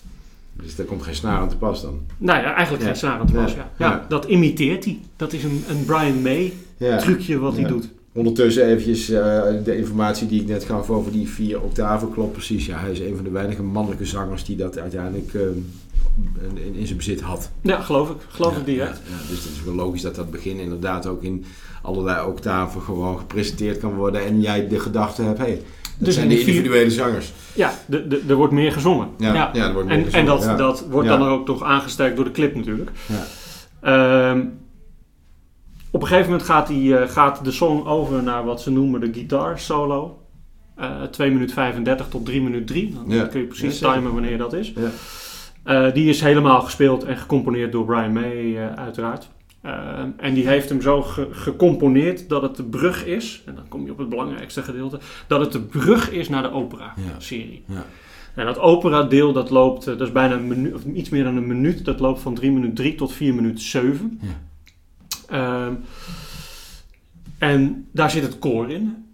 Dus daar komt geen snaar aan te pas dan. Nou ja, eigenlijk geen snaar aan het was. Ja. Dat imiteert hij. Dat is een, een Brian May trucje wat hij doet. Ondertussen eventjes eh, de informatie die ik net gaf over die vier octaven klopt precies. Ja, hij is een van de weinige mannelijke zangers die dat uiteindelijk eh, in, in zijn bezit had. Ja, geloof ik. Geloof Ja, ik direct. ja, ja. dus het is wel logisch dat dat begin inderdaad ook in allerlei octaven gewoon gepresenteerd kan worden. En jij de gedachte hebt, hé, hey, dat Dus zijn in de vier- individuele zangers. Ja, de, de, er wordt meer gezongen. Ja, ja. er wordt meer En, en gezongen, dat, ja. dat wordt dan ook nog aangesterkt door de clip natuurlijk. Ja. Ehm, op een gegeven moment gaat, die, eh, gaat de song over naar wat ze noemen de guitar solo. Eh 2 minuten 35 tot 3 minuten 3. Dan kun je precies timen wanneer dat is. Ja. Eh, die is helemaal gespeeld en gecomponeerd door Brian May eh, uiteraard. Eh, en die heeft hem zo ge- gecomponeerd dat het de brug is. En dan kom je op het belangrijkste gedeelte. Dat het de brug is naar de Ja. opera-serie. Ja. En dat opera deel dat loopt, dat is bijna een minuut, of iets meer dan een minuut. Dat loopt van 3 minuut 3 tot 4 minuut 7. Ja. Ehm, en daar zit het koor in.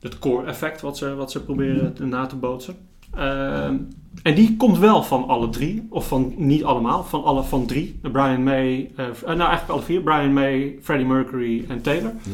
Het koor-effect wat ze, wat ze proberen na te bootsen. Ehm, en die komt wel van alle drie, of van niet allemaal, van alle van drie. Brian May, uh, nou eigenlijk alle vier, Brian May, Freddie Mercury en Taylor. Ja.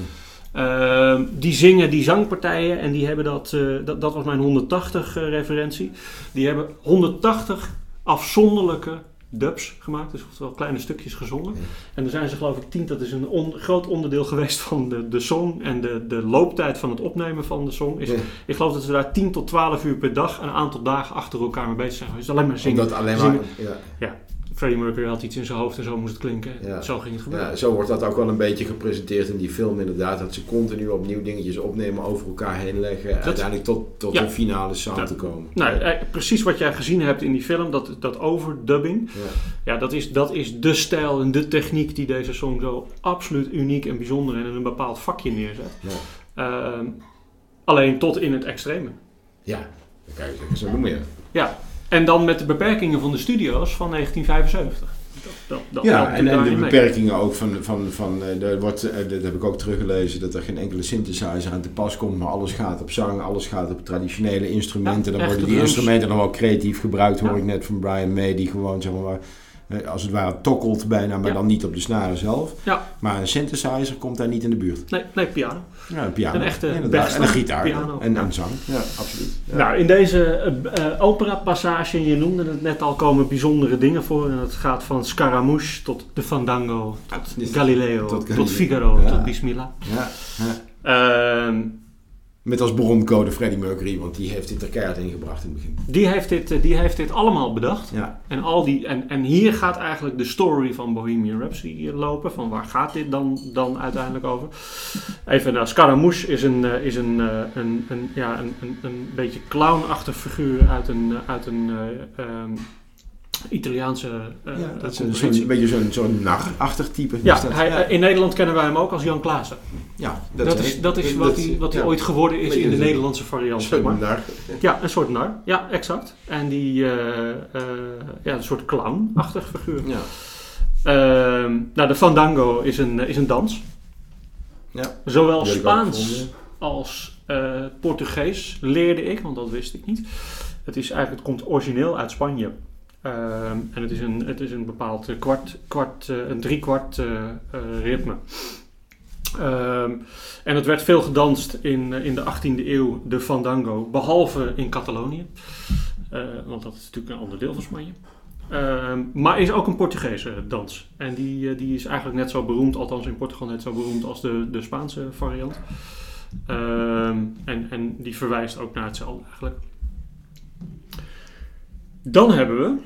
Uh, die zingen die zangpartijen en die hebben dat, uh, dat, dat was mijn 180 referentie. Die hebben 180 afzonderlijke dubs gemaakt, dus oftewel kleine stukjes gezongen. Ja. En dan zijn ze geloof ik tien, dat is een on, groot onderdeel (laughs) geweest van de, de song en de, de looptijd van het opnemen van de song. Is, ja. Ik geloof dat ze daar 10 tot 12 uur per dag een aantal dagen achter elkaar mee bezig zijn. Dus alleen maar zingen. Omdat alleen maar, zingen. Ja. ja. Freddie Mercury had iets in zijn hoofd en zo moest het klinken. Ja. Zo ging het gebeuren. Ja, zo wordt dat ook wel een beetje gepresenteerd in die film inderdaad. Dat ze continu opnieuw dingetjes opnemen, over elkaar heen leggen. Uiteindelijk tot, tot Ja. een finale sound te komen. Nou, eh, precies wat jij gezien hebt in die film, dat, dat overdubbing. Ja. Ja, dat is, dat is de stijl en de techniek die deze song zo absoluut uniek en bijzonder en in een bepaald vakje neerzet. Ja. Ehm, alleen tot in het extreme. Ja, kijk, zo noem je. Ja, en dan met de beperkingen van de studio's van 1975. Dat, dat, dat Ja, en, de mee. beperkingen ook van, van, van eh, er wordt, eh, dat heb ik ook teruggelezen, dat er geen enkele synthesizer aan te pas komt, maar alles gaat op zang, alles gaat op traditionele instrumenten. Ja, dan worden die drums. instrumenten dan wel creatief gebruikt, hoor Ja. ik net van Brian May, die gewoon zeg maar, als het ware tokkelt bijna, maar Ja. dan niet op de snaren zelf. Ja. Maar een synthesizer komt daar niet in de buurt. Nee, nee, piano. Ja, een piano. Een echte inderdaad. bergstang, En een gitaar. piano. En zang. Ja, absoluut. Ja. Nou, in deze eh, eh, opera-passage, je noemde het net al, komen bijzondere dingen voor. En het gaat van Scaramouche tot de Fandango, tot Galileo, tot tot, Galileo. Figaro, Ja. tot Bismillah. Ja, ja. Met als broncode Freddie Mercury, want die heeft dit er keihard ingebracht in het begin. die, heeft dit, eh, die heeft dit allemaal bedacht. Ja, En, al die, en, en hier gaat eigenlijk de story van Bohemian Rhapsody lopen. Van waar gaat dit dan, dan uiteindelijk over? Even, nou, Scaramouche is een, eh, is een, eh, een, een, ja, een, een, een beetje clownachtig figuur uit een, eh, uit een eh, ehm, Italiaanse eh ja dat is een, een beetje zo'n, zo'n nar-achtig type. Ja, is dat. hij, eh, in Nederland kennen wij hem ook als Jan Klaassen. ja, Dat, is, dat is wat hij, wat hij ooit geworden is in de Nederlandse variant. zeg Zo'n maar. nar. Ja, een soort nar. Ja, exact. En die, eh, eh, ja, een soort clown-achtig figuur. Ja. Ehm, nou, de fandango is een, is een dans. Ja. Zowel Spaans als eh, Portugees leerde ik, want dat wist ik niet. Het, is eigenlijk, het komt origineel uit Spanje. Ehm, en het is een, het is een bepaald eh, kwart, kwart, eh, een driekwart eh ritme. Ehm, en het werd veel gedanst in, in de 18e eeuw, de fandango, behalve in Catalonië. Want dat is natuurlijk een ander deel van Spanje. Ehm, maar is ook een Portugese dans. En die, die is eigenlijk net zo beroemd, althans in Portugal net zo beroemd als de, de Spaanse variant. En, en die verwijst ook naar hetzelfde eigenlijk. Dan hebben we,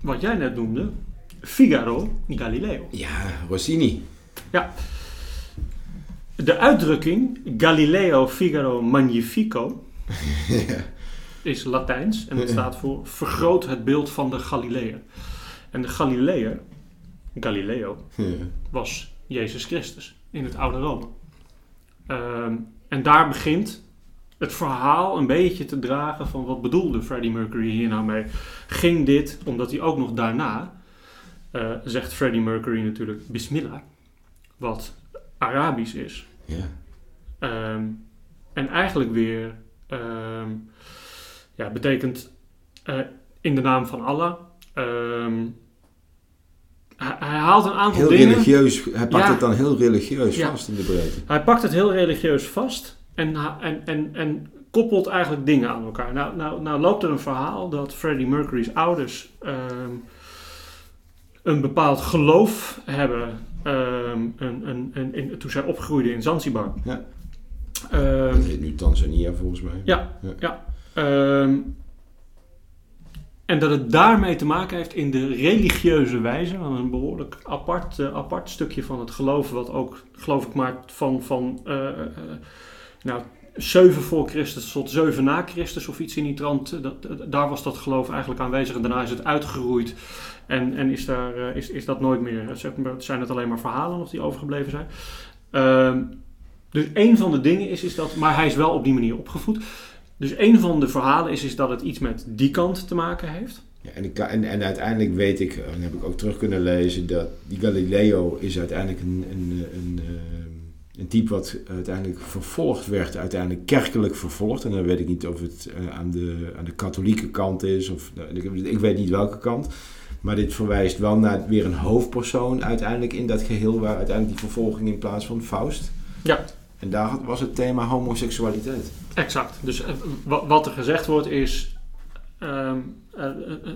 wat jij net noemde, Figaro Galileo. Ja, Rossini. De uitdrukking Galileo Figaro Magnifico (laughs) ja. is Latijns en het staat voor vergroot het beeld van de Galileër. En de Galileër, Galileo, Ja. was Jezus Christus in het oude Rome. Ehm, en daar begint het verhaal een beetje te dragen van wat bedoelde Freddie Mercury hier nou mee. Ging dit, omdat hij ook nog daarna, eh, zegt Freddie Mercury natuurlijk Bismillah, wat Arabisch is. Ja. Ehm, en eigenlijk weer ehm, ja, betekent eh, in de naam van Allah. Ehm, hij, hij haalt een aantal Heel dingen. religieus. Hij pakt Ja. het dan heel religieus Ja. vast in de breedte. Hij pakt het heel religieus vast en, en, en, en koppelt eigenlijk dingen aan elkaar. Nou, nou, nou loopt er een verhaal dat Freddie Mercury's ouders ehm, een bepaald geloof hebben ehm, een, een, een, in- toen zij opgroeiden in Zanzibar. Ja. Ehm, Dat heet nu Tanzania volgens mij. Ja, Ja. ja. En dat het daarmee te maken heeft in de religieuze wijze, een behoorlijk apart, eh, apart stukje van het geloof, wat ook, geloof ik, maar van, van eh, eh, nou, 7 voor Christus tot 7 na Christus of iets in die trant, eh, dat, dat- daar was dat geloof eigenlijk aanwezig en daarna is het uitgeroeid. En, en is, daar, eh, is, is dat nooit meer, eh, zijn het alleen maar verhalen nog die overgebleven zijn. Ehm, dus een van de dingen is, is dat, maar hij is wel op die manier opgevoed. Dus een van de verhalen is, is dat het iets met die kant te maken heeft. Ja, en, ik, en, en uiteindelijk weet ik, en heb ik ook terug kunnen lezen, dat die Galileo is uiteindelijk een, een, een, eh, een type wat uiteindelijk vervolgd werd, uiteindelijk kerkelijk vervolgd. En dan weet ik niet of het eh, aan, de, aan de katholieke kant is, of nou, ik weet niet welke kant. Maar dit verwijst wel naar weer een hoofdpersoon uiteindelijk in dat geheel, waar uiteindelijk die vervolging in plaats van Faust. Ja. En daar was het thema homoseksualiteit. Exact. Dus eh, wat er gezegd wordt is. Ehm, uh,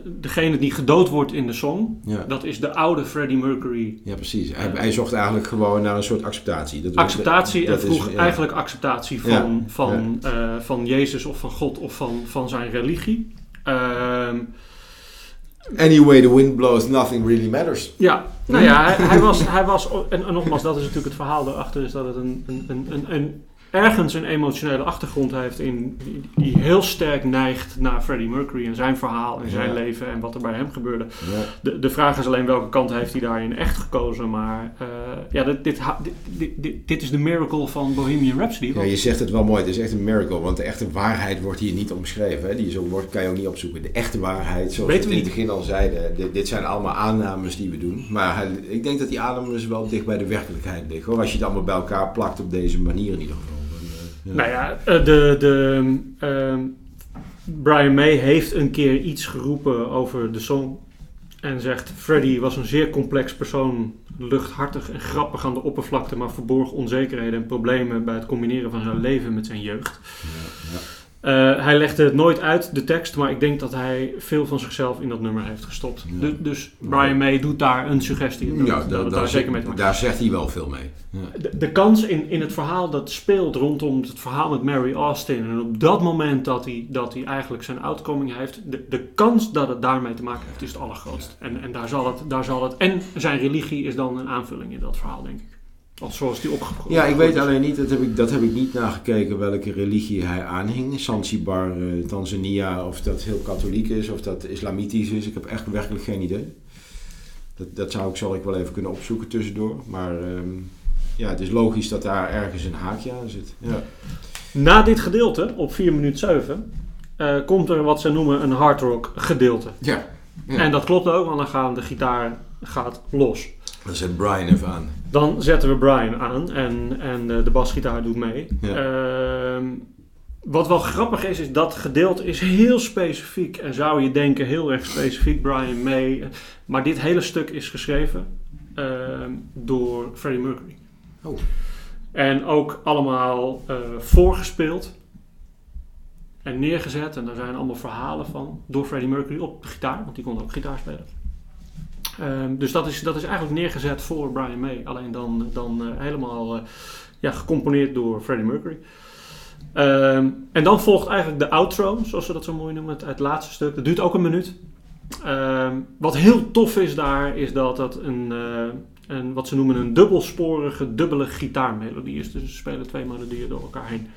degene die gedood wordt in de song, dat is de oude Freddie Mercury. Ja, precies. Hij, hij zocht eigenlijk gewoon naar een soort acceptatie. Dat acceptatie en vroeg eigenlijk acceptatie van, van, van Jezus of van God of van, van zijn religie. Uh, Anyway, the wind blows, nothing really matters. Ja, nou ja, hij, hij was, hij was en, en, nogmaals, dat is natuurlijk het verhaal erachter, is dat het een, een, een, een ergens een emotionele achtergrond heeft in, die, heel sterk neigt naar Freddie Mercury en zijn verhaal en zijn leven en wat er bij hem gebeurde. Ja. De, de vraag is alleen welke kant heeft hij daarin echt gekozen. Maar uh, ja, dit, dit, dit, dit, is de miracle van Bohemian Rhapsody. Ja, je zegt het wel mooi, het is echt een miracle, want de echte waarheid wordt hier niet omschreven. Hè? Die zo wordt, kan je ook niet opzoeken. De echte waarheid, zoals we, in het begin al zeiden, dit, dit, zijn allemaal aannames die we doen. Maar ik denk dat die aannames wel dicht bij de werkelijkheid liggen. Hoor. Als je het allemaal bij elkaar plakt op deze manier in ieder geval. Nou ja, eh, de, de, uh, Brian May heeft een keer iets geroepen over de song. En zegt, Freddie was een zeer complex persoon, luchthartig en grappig aan de oppervlakte, maar verborg onzekerheden en problemen bij het combineren van zijn leven met zijn jeugd. Ja, ja. Uh, hij legde het nooit uit, de tekst, maar ik denk dat hij veel van zichzelf in dat nummer heeft gestopt. Ja. dus Brian May doet daar een suggestie. Ja, daar, zeker mee daar zegt hij wel veel mee. Ja. De, de, kans in, in het verhaal dat speelt rondom het verhaal met Mary Austin. En op dat moment dat hij, dat hij eigenlijk zijn outcoming heeft. De, de kans dat het daarmee te maken heeft is het allergrootst. En, en daar, zal het, daar zal het. En zijn religie is dan een aanvulling in dat verhaal, denk ik. Of zoals die Ja, ik weet alleen niet, dat heb ik, dat heb ik niet nagekeken welke religie hij aanhing. Zanzibar, uh, Tanzania, of dat heel katholiek is, of dat islamitisch is. Ik heb echt werkelijk geen idee. Dat, dat zou ik, zal ik wel even kunnen opzoeken tussendoor. Maar ehm, ja, het is logisch dat daar ergens een haakje aan zit. Ja. Na dit gedeelte, op 4 minuut 7, uh, komt er wat ze noemen een hard rock gedeelte. Ja. ja. En dat klopt ook, want dan gaat de gitaar gaat los. Dan zet Brian even aan. Dan zetten we Brian aan en, en de, de basgitaar doet mee. Ehm, wat wel grappig is, is dat gedeelte is heel specifiek. En zou je denken, heel erg specifiek, Brian May. Maar dit hele stuk is geschreven ehm, door Freddie Mercury. Oh. En ook allemaal uh, voorgespeeld en neergezet. En daar zijn allemaal verhalen van door Freddie Mercury op gitaar, want die kon ook gitaar spelen. Ehm, dus dat is, dat is eigenlijk neergezet voor Brian May. Alleen dan, dan uh, helemaal uh, ja, gecomponeerd door Freddie Mercury. Um, en dan volgt eigenlijk de outro, zoals we dat zo mooi noemen, het, laatste stuk. Dat duurt ook een minuut. Um, wat heel tof is daar, is dat dat een, uh, een, wat ze noemen een dubbelsporige, dubbele gitaarmelodie is. Dus ze spelen twee melodieën door elkaar heen.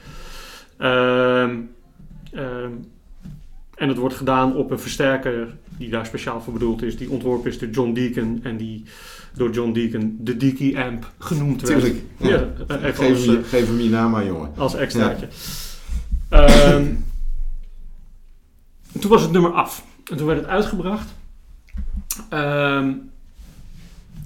En dat wordt gedaan op een versterker die daar speciaal voor bedoeld is. Die ontworpen is door John Deacon en die door John Deacon de Deaky Amp genoemd werd. Tuurlijk. Ja. ja geef, als, hem, geef, hem, je naam maar, jongen. Als extraatje. Ja. Um, toen was het nummer af. En toen werd het uitgebracht. Um,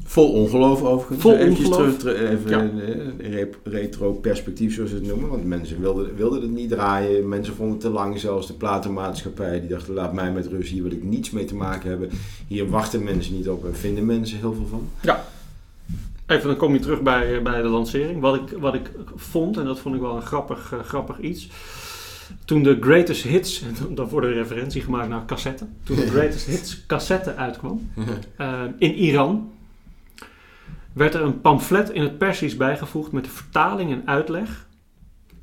Vol ongeloof overigens. Vol ongeloof. Terug, even ja. een retro perspectief zoals ze het noemen. Want mensen wilden, wilden het niet draaien. Mensen vonden het te lang. Zelfs de platenmaatschappij die dachten laat mij met rust. Hier wil ik niets mee te maken hebben. Hier wachten mensen niet op en vinden mensen heel veel van. Ja. Even dan kom je terug bij, bij de lancering. Wat ik, wat ik vond, en dat vond ik wel een grappig, uh, grappig iets. Toen de Greatest Hits, (laughs) dan wordt een referentie gemaakt naar cassetten. Toen de (laughs) Greatest Hits cassette uitkwam uh, in Iran werd er een pamflet in het Persisch bijgevoegd met de vertaling en uitleg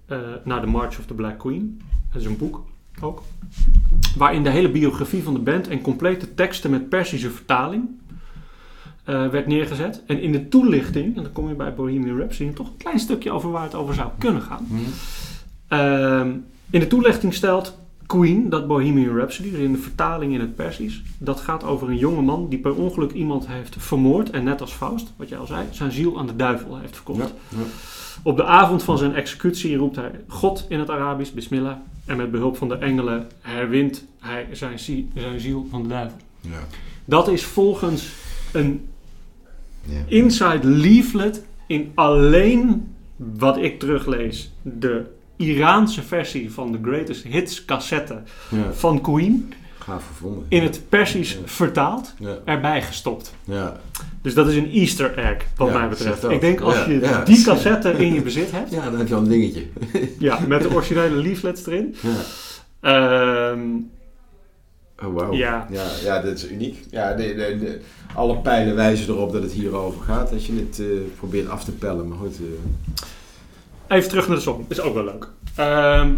uh, naar The March of the Black Queen. Dat is een boek ook. Waarin de hele biografie van de band en complete teksten met Persische vertaling uh, werd neergezet. En in de toelichting, en dan kom je bij Bohemian Rhapsody, toch een klein stukje over waar het over zou kunnen gaan. Mm. Uh, in de toelichting stelt Queen, dat Bohemian Rhapsody, dus in de vertaling in het Persisch, dat gaat over een jonge man die per ongeluk iemand heeft vermoord en net als Faust, wat jij al zei, zijn ziel aan de duivel heeft verkocht. Ja, ja. Op de avond van zijn executie roept hij God in het Arabisch, Bismillah, en met behulp van de engelen herwint hij zijn, zie- zijn ziel van de duivel. Ja. Dat is volgens een Ja. inside leaflet in alleen wat ik teruglees, de Iraanse versie van de Greatest Hits cassette Ja. van Queen, Gaaf gevonden. in het Persisch vertaald, erbij gestopt. Ja. Dus dat is een easter egg, wat mij betreft. Ik denk als je die cassette in je bezit hebt, ja, dan heb je al een dingetje. (laughs) ja, met de originele leaflets erin. Ja. Ehm, Oh, wauw. Ja. ja. Ja, dat is uniek. Ja, de, de, de- alle pijlen wijzen erop dat het hierover gaat als je het eh, probeert af te pellen. Maar goed, eh, Even terug naar de song. Is ook wel leuk. Ehm,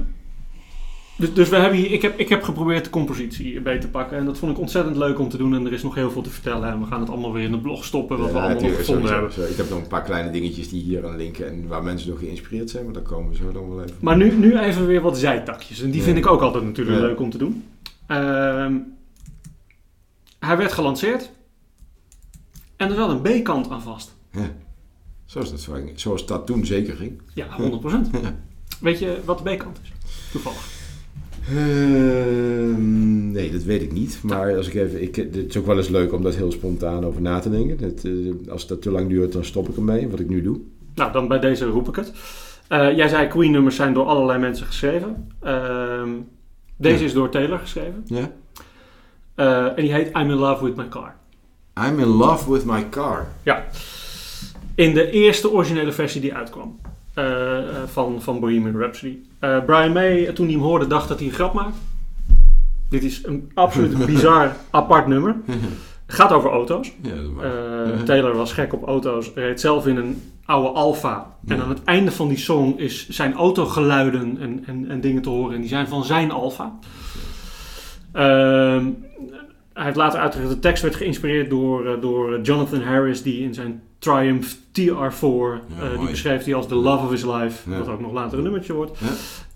dus, dus we hebben hier, ik, heb, ik heb geprobeerd de compositie beter te pakken. En dat vond ik ontzettend leuk om te doen. En er is nog heel veel te vertellen. En we gaan het allemaal weer in de blog stoppen. Wat we allemaal nog gevonden sowieso, hebben. Ik heb nog een paar kleine dingetjes die hier aan linken en waar mensen door geïnspireerd zijn. Maar daar komen we zo dan wel even. Maar nu, nu even weer wat zijtakjes. En die Ja. vind ik ook altijd natuurlijk Ja. leuk om te doen. Ehm, hij werd gelanceerd. En er zat een B-kant aan vast. Zoals dat, zo- zoals dat toen zeker ging. Ja, 100%. Ja. Weet je wat de B-kant is? Toevallig. Ehm, nee, dat weet ik niet. Maar als ik even, ik, het is ook wel eens leuk om daar heel spontaan over na te denken. Dat, eh, als dat te lang duurt, dan stop ik ermee, wat ik nu doe. Nou, dan bij deze roep ik het. Eh, jij zei Queen-nummers zijn door allerlei mensen geschreven. Ehm, deze Ja. is door Taylor geschreven. Ja? Eh, en die heet I'm in Love with My Car. I'm in love with my car. In de eerste originele versie die uitkwam. eh, van, van Bohemian Rhapsody. Eh, Brian May, toen hij hem hoorde, dacht dat hij een grap maakt. Dit is een absoluut (laughs) bizar apart nummer. (laughs) Gaat over auto's. ja, (laughs) Taylor was gek op auto's. Reed zelf in een oude Alfa. En aan het einde van die song is zijn autogeluiden en, en, en dingen te horen. En die zijn van zijn Alfa. Ehm, hij heeft later uitgelegd dat de tekst werd geïnspireerd door, door Jonathan Harris, die in zijn Triumph TR4, eh, die beschreef hij als the love of his life, wat ook nog later een nummertje wordt.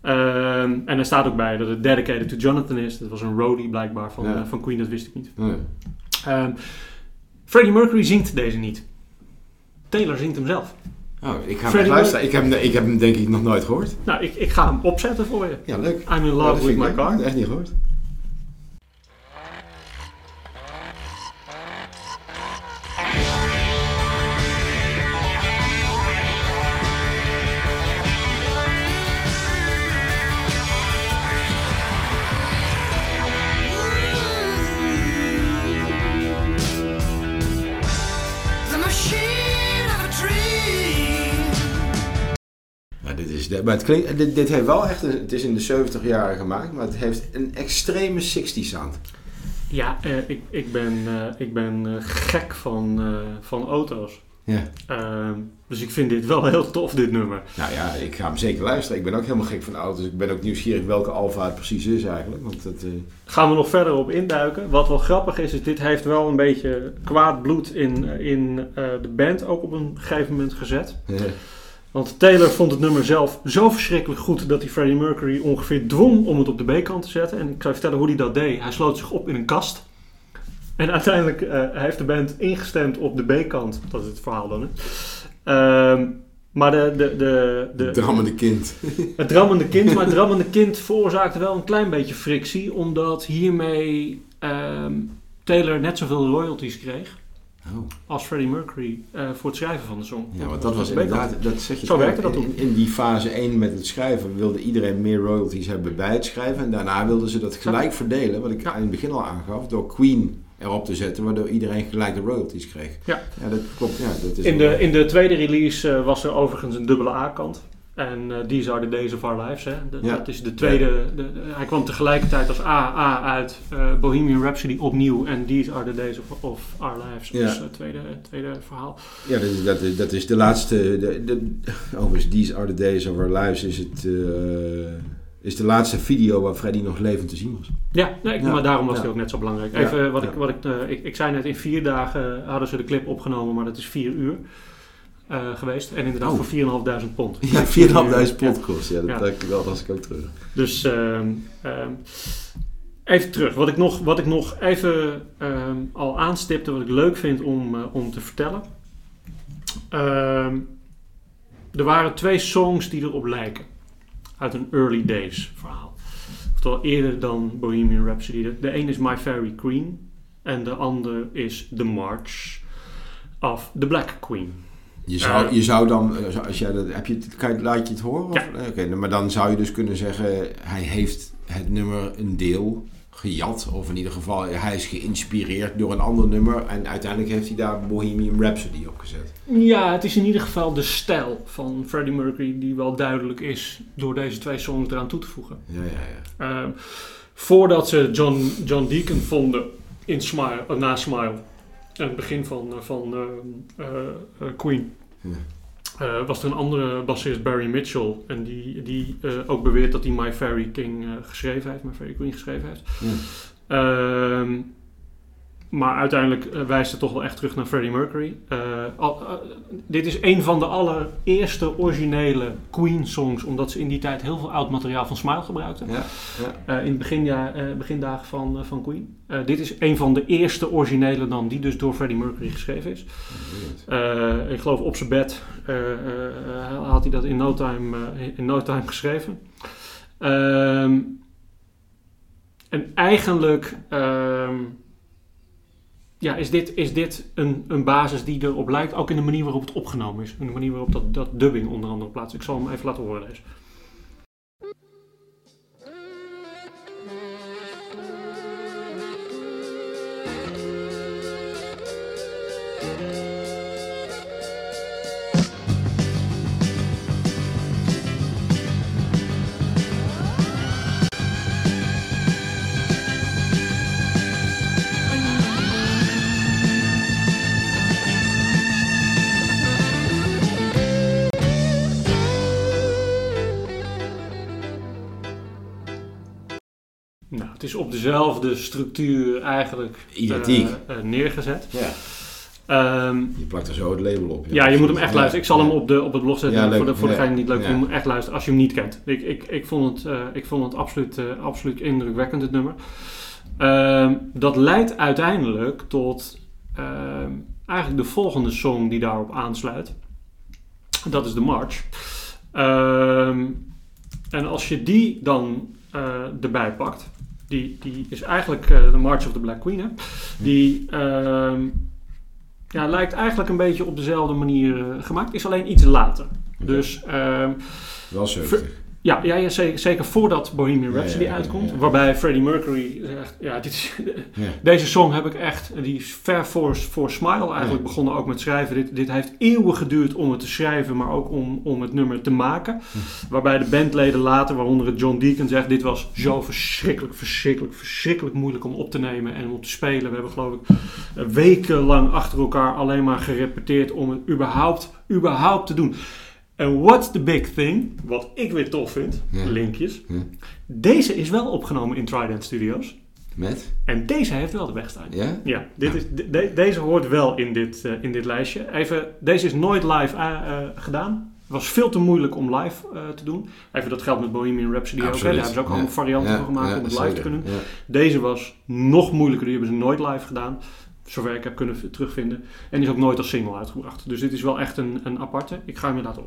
Ehm, en er staat ook bij dat het dedicated to Jonathan is. Dat was een roadie blijkbaar van, eh, van Queen, dat wist ik niet. Ja. Ehm, Freddie Mercury zingt deze niet. Taylor zingt hem zelf. Oh, ik ga Freddie hem luisteren. Ik heb, hem, ik heb hem denk ik nog nooit gehoord. Nou, ik, ik ga hem opzetten voor je. Ja, leuk. I'm in dat love with ik my car. Echt niet gehoord. Dit maar het klinkt, dit, dit heeft wel echt, een- het is in de 70 jaren gemaakt, maar het heeft een extreme 60 sound. Ja, eh, ik, ik ben, eh, ik ben eh, gek van, eh, van auto's. Ja. Ehm, dus ik vind dit wel heel tof, dit nummer. Nou ja, ik ga hem zeker luisteren. Ik ben ook helemaal gek van auto's. Ik ben ook nieuwsgierig welke Alfa het precies is eigenlijk. Want dat, eh, Gaan we nog verder op induiken. Wat wel grappig is, is dit heeft wel een beetje kwaad bloed in, in eh, de band ook op een gegeven moment gezet. Want Taylor vond het nummer zelf zo verschrikkelijk goed dat hij Freddie Mercury ongeveer dwong om het op de B-kant te zetten. En ik zal je vertellen hoe hij dat deed. Hij sloot zich op in een kast. En uiteindelijk eh, heeft de band ingestemd op de B-kant. Dat is het verhaal dan. Hè. Ehm, maar de, de, de, de, Het drammende kind. het drammende kind, maar het drammende kind veroorzaakte wel een klein beetje frictie, omdat hiermee ehm, Taylor net zoveel royalties kreeg Oh. als Freddie Mercury eh, voor het schrijven van de song. Ja, want dat was inderdaad, dat zeg je Zo werkte dat in, toen. in die fase 1 met het schrijven wilde iedereen meer royalties hebben bij het schrijven. En daarna wilden ze dat gelijk verdelen, wat ik in het begin al aangaf, door Queen erop te zetten, waardoor iedereen gelijk de royalties kreeg. Ja. ja dat klopt. Ja, dat is In de, in de tweede release eh, was er overigens een dubbele A-kant. En eh These are the days of our lives. Hè. De- Ja. Dat is de tweede. de- de- hij kwam tegelijkertijd als AA uit eh, Bohemian Rhapsody opnieuw. En These are the days of, of our lives. Ja. Dus het tweede, tweede verhaal. Ja, dat is, dat, is- dat is de laatste. Overigens, These Are the Days of Our Lives is, het, eh, is de laatste video waar Freddy nog levend te zien was. Ja, nee, ik- Ja. maar daarom was Ja. ook net zo belangrijk. Ja. Even wat ik, wat ik, eh, ik, ik zei net, in vier dagen hadden ze de clip opgenomen, maar dat is vier uur. Eh, geweest. En inderdaad Oh. voor 4.500 pond. (laughs) Ja, 4.500 pond kost. Ja, dat, Ja. dat, dat was ik ook terug. Dus ehm, ehm, even terug. Wat ik nog, wat ik nog even ehm, al aanstipte, wat ik leuk vind om, eh, om te vertellen. Er waren twee songs die erop lijken. Uit een early days verhaal. Oftewel eerder dan Bohemian Rhapsody. De, de een is My Fairy Queen. En de ander is The March of the Black Queen. Je zou, Eh. je zou dan, eh, als jij dat, heb je, het- kan je, laat je het horen? Ja. Eh, Oké, nou, maar dan zou je dus kunnen zeggen, hij heeft het nummer een deel gejat. Of in ieder geval, hij is geïnspireerd door een ander nummer. En uiteindelijk heeft hij daar Bohemian Rhapsody op gezet. Ja, het is in ieder geval de stijl van Freddie Mercury die wel duidelijk is door deze twee songs eraan toe te voegen. Ja, ja, ja. Ehm, voordat ze John, John Deacon vonden in Smile, eh, na Smile, aan het begin van, eh, van eh, eh, Queen, was er een andere bassist, Barry Mitchell, en die, die ook beweert dat hij My Fairy King geschreven heeft, My Fairy Queen geschreven heeft. Ja. Maar uiteindelijk eh, wijst het toch wel echt terug naar Freddie Mercury. Eh, al- eh, dit is een van de allereerste originele Queen-songs, omdat ze in die tijd heel veel oud materiaal van Smile gebruikten. Ja, ja. In het beginja, eh, begindagen van, van Queen. Dit is een van de eerste originele dan, die dus door Freddie Mercury geschreven is. Ik geloof op zijn bed had hij dat in no time, in no time geschreven. Ehm, en eigenlijk ehm, ja, is dit, is dit een, een basis die erop lijkt, ook in de manier waarop het opgenomen is. In de manier waarop dat, dat dubbing onder andere plaatst. Ik zal hem even laten horen deze. Dezelfde structuur eigenlijk Identiek. eh, eh, neergezet. Ja, Ehm, je plakt er zo het label op. ja, je moet hem echt Ja. luisteren. Ik zal Ja. hem op, de, op het blog zetten Ja, voor, de, voor Ja. degene die het leuk Ja. vindt. Je moet echt luisteren als je hem niet kent. Ik, ik, ik, vond, het, eh, ik vond het absoluut, absoluut indrukwekkend, het nummer. Ehm, dat leidt uiteindelijk tot ehm, eigenlijk de volgende song die daarop aansluit. Dat is de March. Ehm, en als je die dan eh, erbij pakt, die, die is eigenlijk eh, de March of the Black Queen. Hè? Die ehm, ja, lijkt eigenlijk een beetje op dezelfde manier eh, gemaakt, is alleen iets later. Dus ehm, Wel 70. Ja, ja, ja zeker, zeker voordat Bohemian Rhapsody ja, ja, uitkomt. Waarbij Freddie Mercury zegt, ja, dit is, deze song heb ik echt, die is ver voor, voor Smile eigenlijk begonnen ook met schrijven. Dit, dit heeft eeuwen geduurd om het te schrijven, maar ook om, om het nummer te maken. Waarbij de bandleden later, waaronder het John Deacon zegt, dit was zo verschrikkelijk, verschrikkelijk, verschrikkelijk moeilijk om op te nemen en om te spelen. We hebben geloof ik wekenlang achter elkaar alleen maar gerepeteerd om het überhaupt, überhaupt te doen. En what's the big thing? Wat ik weer tof vind, Ja. linkjes. Ja. Deze is wel opgenomen in Trident Studios. Met? En deze heeft wel de wegstaan. Ja? Ja, dit. Is, de- de- deze hoort wel in dit, eh, in dit lijstje. Even, deze is nooit live eh, eh, gedaan. Het was veel te moeilijk om live te doen. Even dat geldt met Bohemian Rhapsody ook. hè. Daar hebben ze ook allemaal varianten van gemaakt om het live te kunnen. Deze was nog moeilijker. Die hebben ze nooit live gedaan. Zover ik heb kunnen terugvinden. En is ook nooit als single uitgebracht. Dus dit is wel echt een, een aparte. Ik ga hem je laten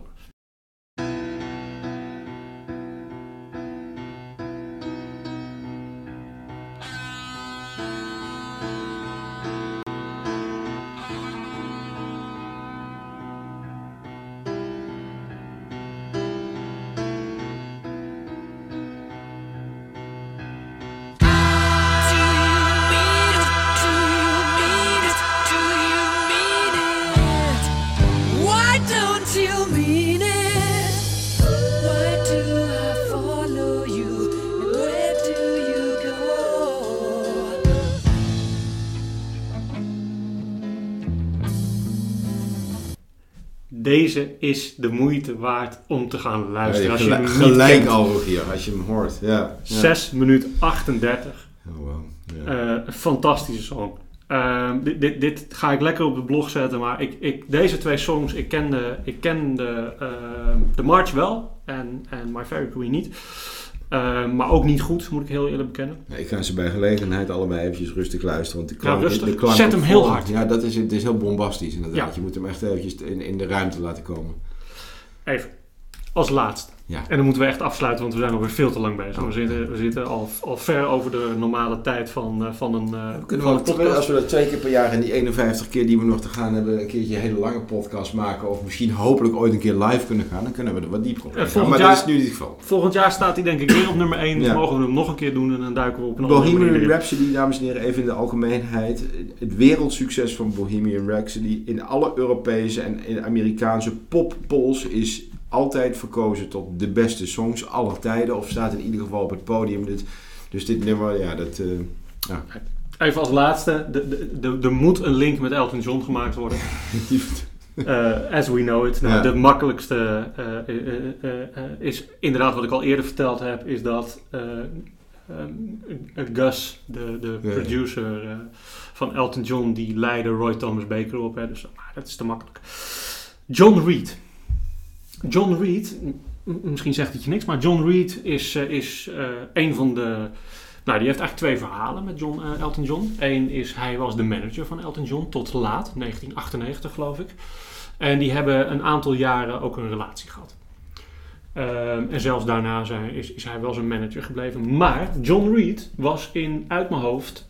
Deze is de moeite waard om te gaan luisteren. als je gelijk, hem niet gelijk kent. al hier, als je hem hoort. Ja. ja. 6 minuten 38. Oh, wow. Ja. Eh, een fantastische song. Ehm, dit, dit, dit ga ik lekker op de blog zetten, maar ik, ik, deze twee songs, ik kende, ik kende ehm, The March wel en, en My Fairy Queen niet. Ehm, maar ook niet goed, moet ik heel eerlijk bekennen. Ja, Ik ga ze bij gelegenheid allebei eventjes rustig luisteren. Want de klank, rustig. de klank Zet hem heel hard. Ja, dat is, het is heel bombastisch inderdaad. Ja. Je moet hem echt eventjes in, in de ruimte laten komen. Even, als laatst. Ja. En dan moeten we echt afsluiten, want we zijn alweer veel te lang bezig. Oh. We zitten, we zitten al, al ver over de normale tijd van, eh, van een, eh, We kunnen van wel, een twee- podcast. als we dat twee keer per jaar en die 51 keer die we nog te gaan hebben, een keertje een hele lange podcast maken. Of misschien hopelijk ooit een keer live kunnen gaan. Dan kunnen we er wat dieper op Ja, Maar dat jaar- is nu niet het geval. Volgend jaar staat hij denk ik weer op nummer 1. Dus Ja. mogen we hem nog een keer doen en dan duiken we op een andere manier Bohemian in. Rhapsody, dames en heren, even in de algemeenheid. Het wereldsucces van Bohemian Rhapsody in alle Europese en in Amerikaanse poppolls is altijd verkozen tot de beste songs aller tijden. Of staat in ieder geval op het podium. Dit, dus dit nummer, ja, dat... eh, Even als laatste, er moet een link met Elton John gemaakt worden. (laughs) Eh, as we know it. Nou, Ja. De makkelijkste eh, is inderdaad wat ik al eerder verteld heb, is dat Gus, de, de Ja. producer van Elton John, die leidde Roy Thomas Baker op. Hè, dus dat is te makkelijk. John Reed. John Reed, misschien zegt het je niks, maar John Reed is, eh, is eh, een van de. Nou, die heeft eigenlijk twee verhalen met John, eh, Elton John. Eén is, hij was de manager van Elton John tot laat, 1998 geloof ik. En die hebben een aantal jaren ook een relatie gehad. Ehm, en zelfs daarna zijn, is, is hij wel zijn manager gebleven. Maar John Reed was in, uit mijn hoofd,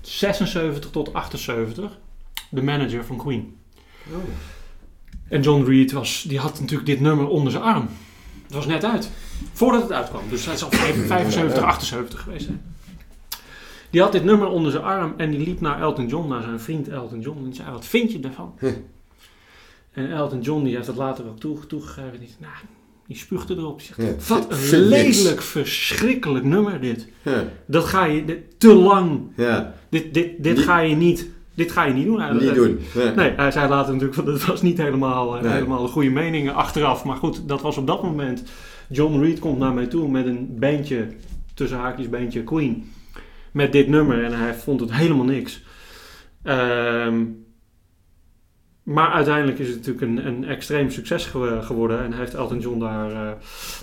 76 tot 78 de manager van Queen. En John Reed was, die had natuurlijk dit nummer onder zijn arm. Het was net uit. Voordat het uitkwam. Dus hij zal 75, 78 geweest zijn. Die had dit nummer onder zijn arm en die liep naar Elton John, naar zijn vriend Elton John. En die zei, wat vind je ervan? En Elton John die heeft het later ook toe, toegegeven. Die, nou, die spuugde erop. Die zegt, Ja, wat een niks. lelijk, verschrikkelijk nummer dit. Ja, Dat ga je, dit, te lang. ja, Dit, dit, dit Niet- ga je niet, dit ga je niet doen. Hij- niet doen. Nee, hij zei later natuurlijk dat was niet helemaal, eh, Nee. helemaal een goede mening achteraf. Maar goed, dat was op dat moment. John Reed komt naar mij toe met een bandje, tussen haakjes bandje Queen. Met dit nummer en hij vond het helemaal niks. Ehm, maar uiteindelijk is het natuurlijk een, een extreem succes ge- geworden. En heeft Elton John daar, eh,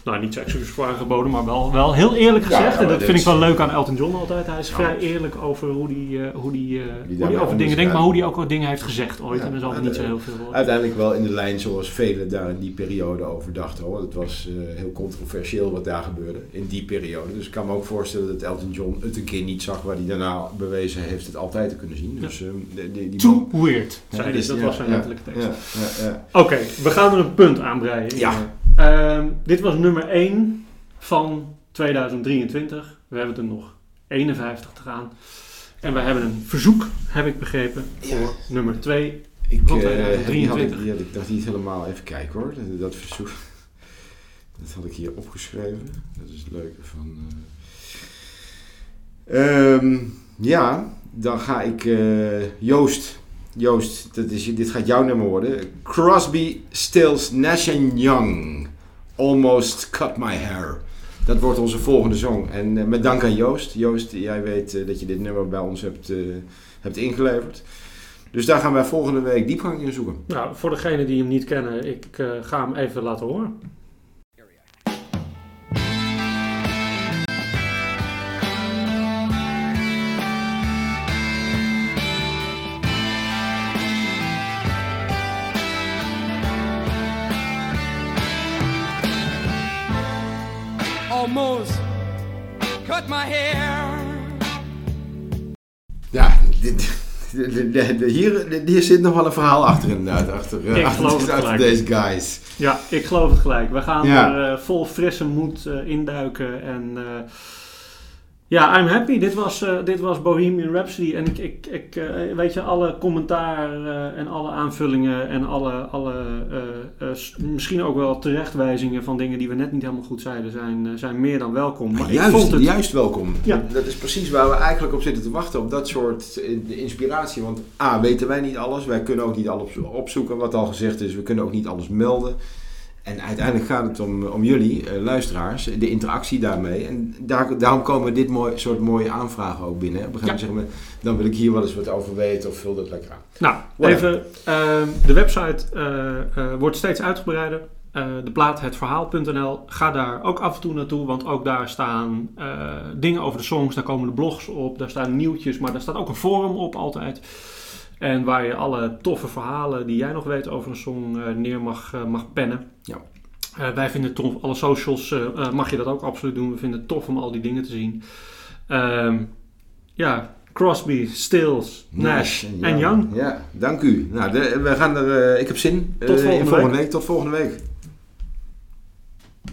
nou niet zo excuses voor aangeboden, maar wel, wel heel eerlijk gezegd. ja, en dat vind ik wel is- leuk aan Elton John altijd. Hij is vrij eerlijk over hoe hij eh, hoe die, eh, hoe die over dingen is denkt, maar hoe hij ook wat dingen heeft gezegd ooit. Ja, en er zal en, niet zo heel veel worden. Uiteindelijk wel in de lijn zoals velen daar in die periode over dachten. Hoor. Het was heel controversieel wat daar gebeurde in die periode. Dus ik kan me ook voorstellen dat Elton John het een keer niet zag waar hij daarna bewezen heeft het altijd te kunnen zien. Dus, eh, die, die, die Too weird, zei dus- Dat was zijn letterlijke tekst. Ja, ja, ja. Oké, we gaan er een punt aan breien. Ja. Ehm, dit was nummer 1 van 2023. We hebben er nog 51 te gaan. En we hebben een verzoek, heb ik begrepen, voor nummer 2. Ik, Van eh, 2023. die had ik, die had ik nog niet helemaal even kijken hoor. Dat, dat verzoek. (laughs) Dat had ik hier opgeschreven. Dat is het leuke van. eh. Ehm, ja, dan ga ik eh, Joost. Joost, is, dit gaat jouw nummer worden. Crosby, Stills, Nash Young. Almost cut my hair. Dat wordt onze volgende song. En eh, met dank aan Joost. Joost, jij weet eh, dat je dit nummer bij ons hebt, eh, hebt ingeleverd. Dus daar gaan wij volgende week diepgang in zoeken. Nou, voor degenen die hem niet kennen, ik ga hem even laten horen. My hair. Ja, dit, de- de- de- de- hier, hier zit nog wel een verhaal achter inderdaad. Achter, eh, Ik achter, geloof het achter gelijk. deze guys. Ja, ik geloof het gelijk. We gaan Ja. er eh, vol frisse moed eh, induiken. En eh, ja, I'm happy. Dit was, eh, dit was Bohemian Rhapsody. En ik, ik, ik eh, weet je, alle commentaar eh, en alle aanvullingen en alle, alle misschien ook wel terechtwijzingen van dingen die we net niet helemaal goed zeiden, zijn, zijn meer dan welkom. Maar ik juist, vond het... juist welkom. Ja. Dat, is precies waar we eigenlijk op zitten te wachten. Op dat soort inspiratie. Want A, weten wij niet alles. Wij kunnen ook niet alles opzoeken wat al gezegd is. We kunnen ook niet alles melden. En uiteindelijk gaat het om, om jullie, eh, luisteraars, de interactie daarmee. En daar, daarom komen dit mooi, soort mooie aanvragen ook binnen. Op een gegeven moment zeggen dan wil ik hier wel eens wat over weten of vul dat lekker aan. Nou, even, ehm, de website eh, eh, wordt steeds uitgebreider. De plaat hetverhaal.nl. Ga daar ook af en toe naartoe, want ook daar staan dingen over de songs. Daar komen de blogs op, daar staan nieuwtjes, maar daar staat ook een forum op altijd. En waar je alle toffe verhalen die jij nog weet over een song eh, neer mag, eh, mag pennen. Ja. Eh, wij vinden het tof, alle socials mag je dat ook absoluut doen. We vinden het tof om al die dingen te zien. Ehm, ja, Crosby, Stills, Nash en Young. Ja, dank u. Nou, de, we gaan er, ik heb zin. Tot in volgende volgende week. Tot volgende week.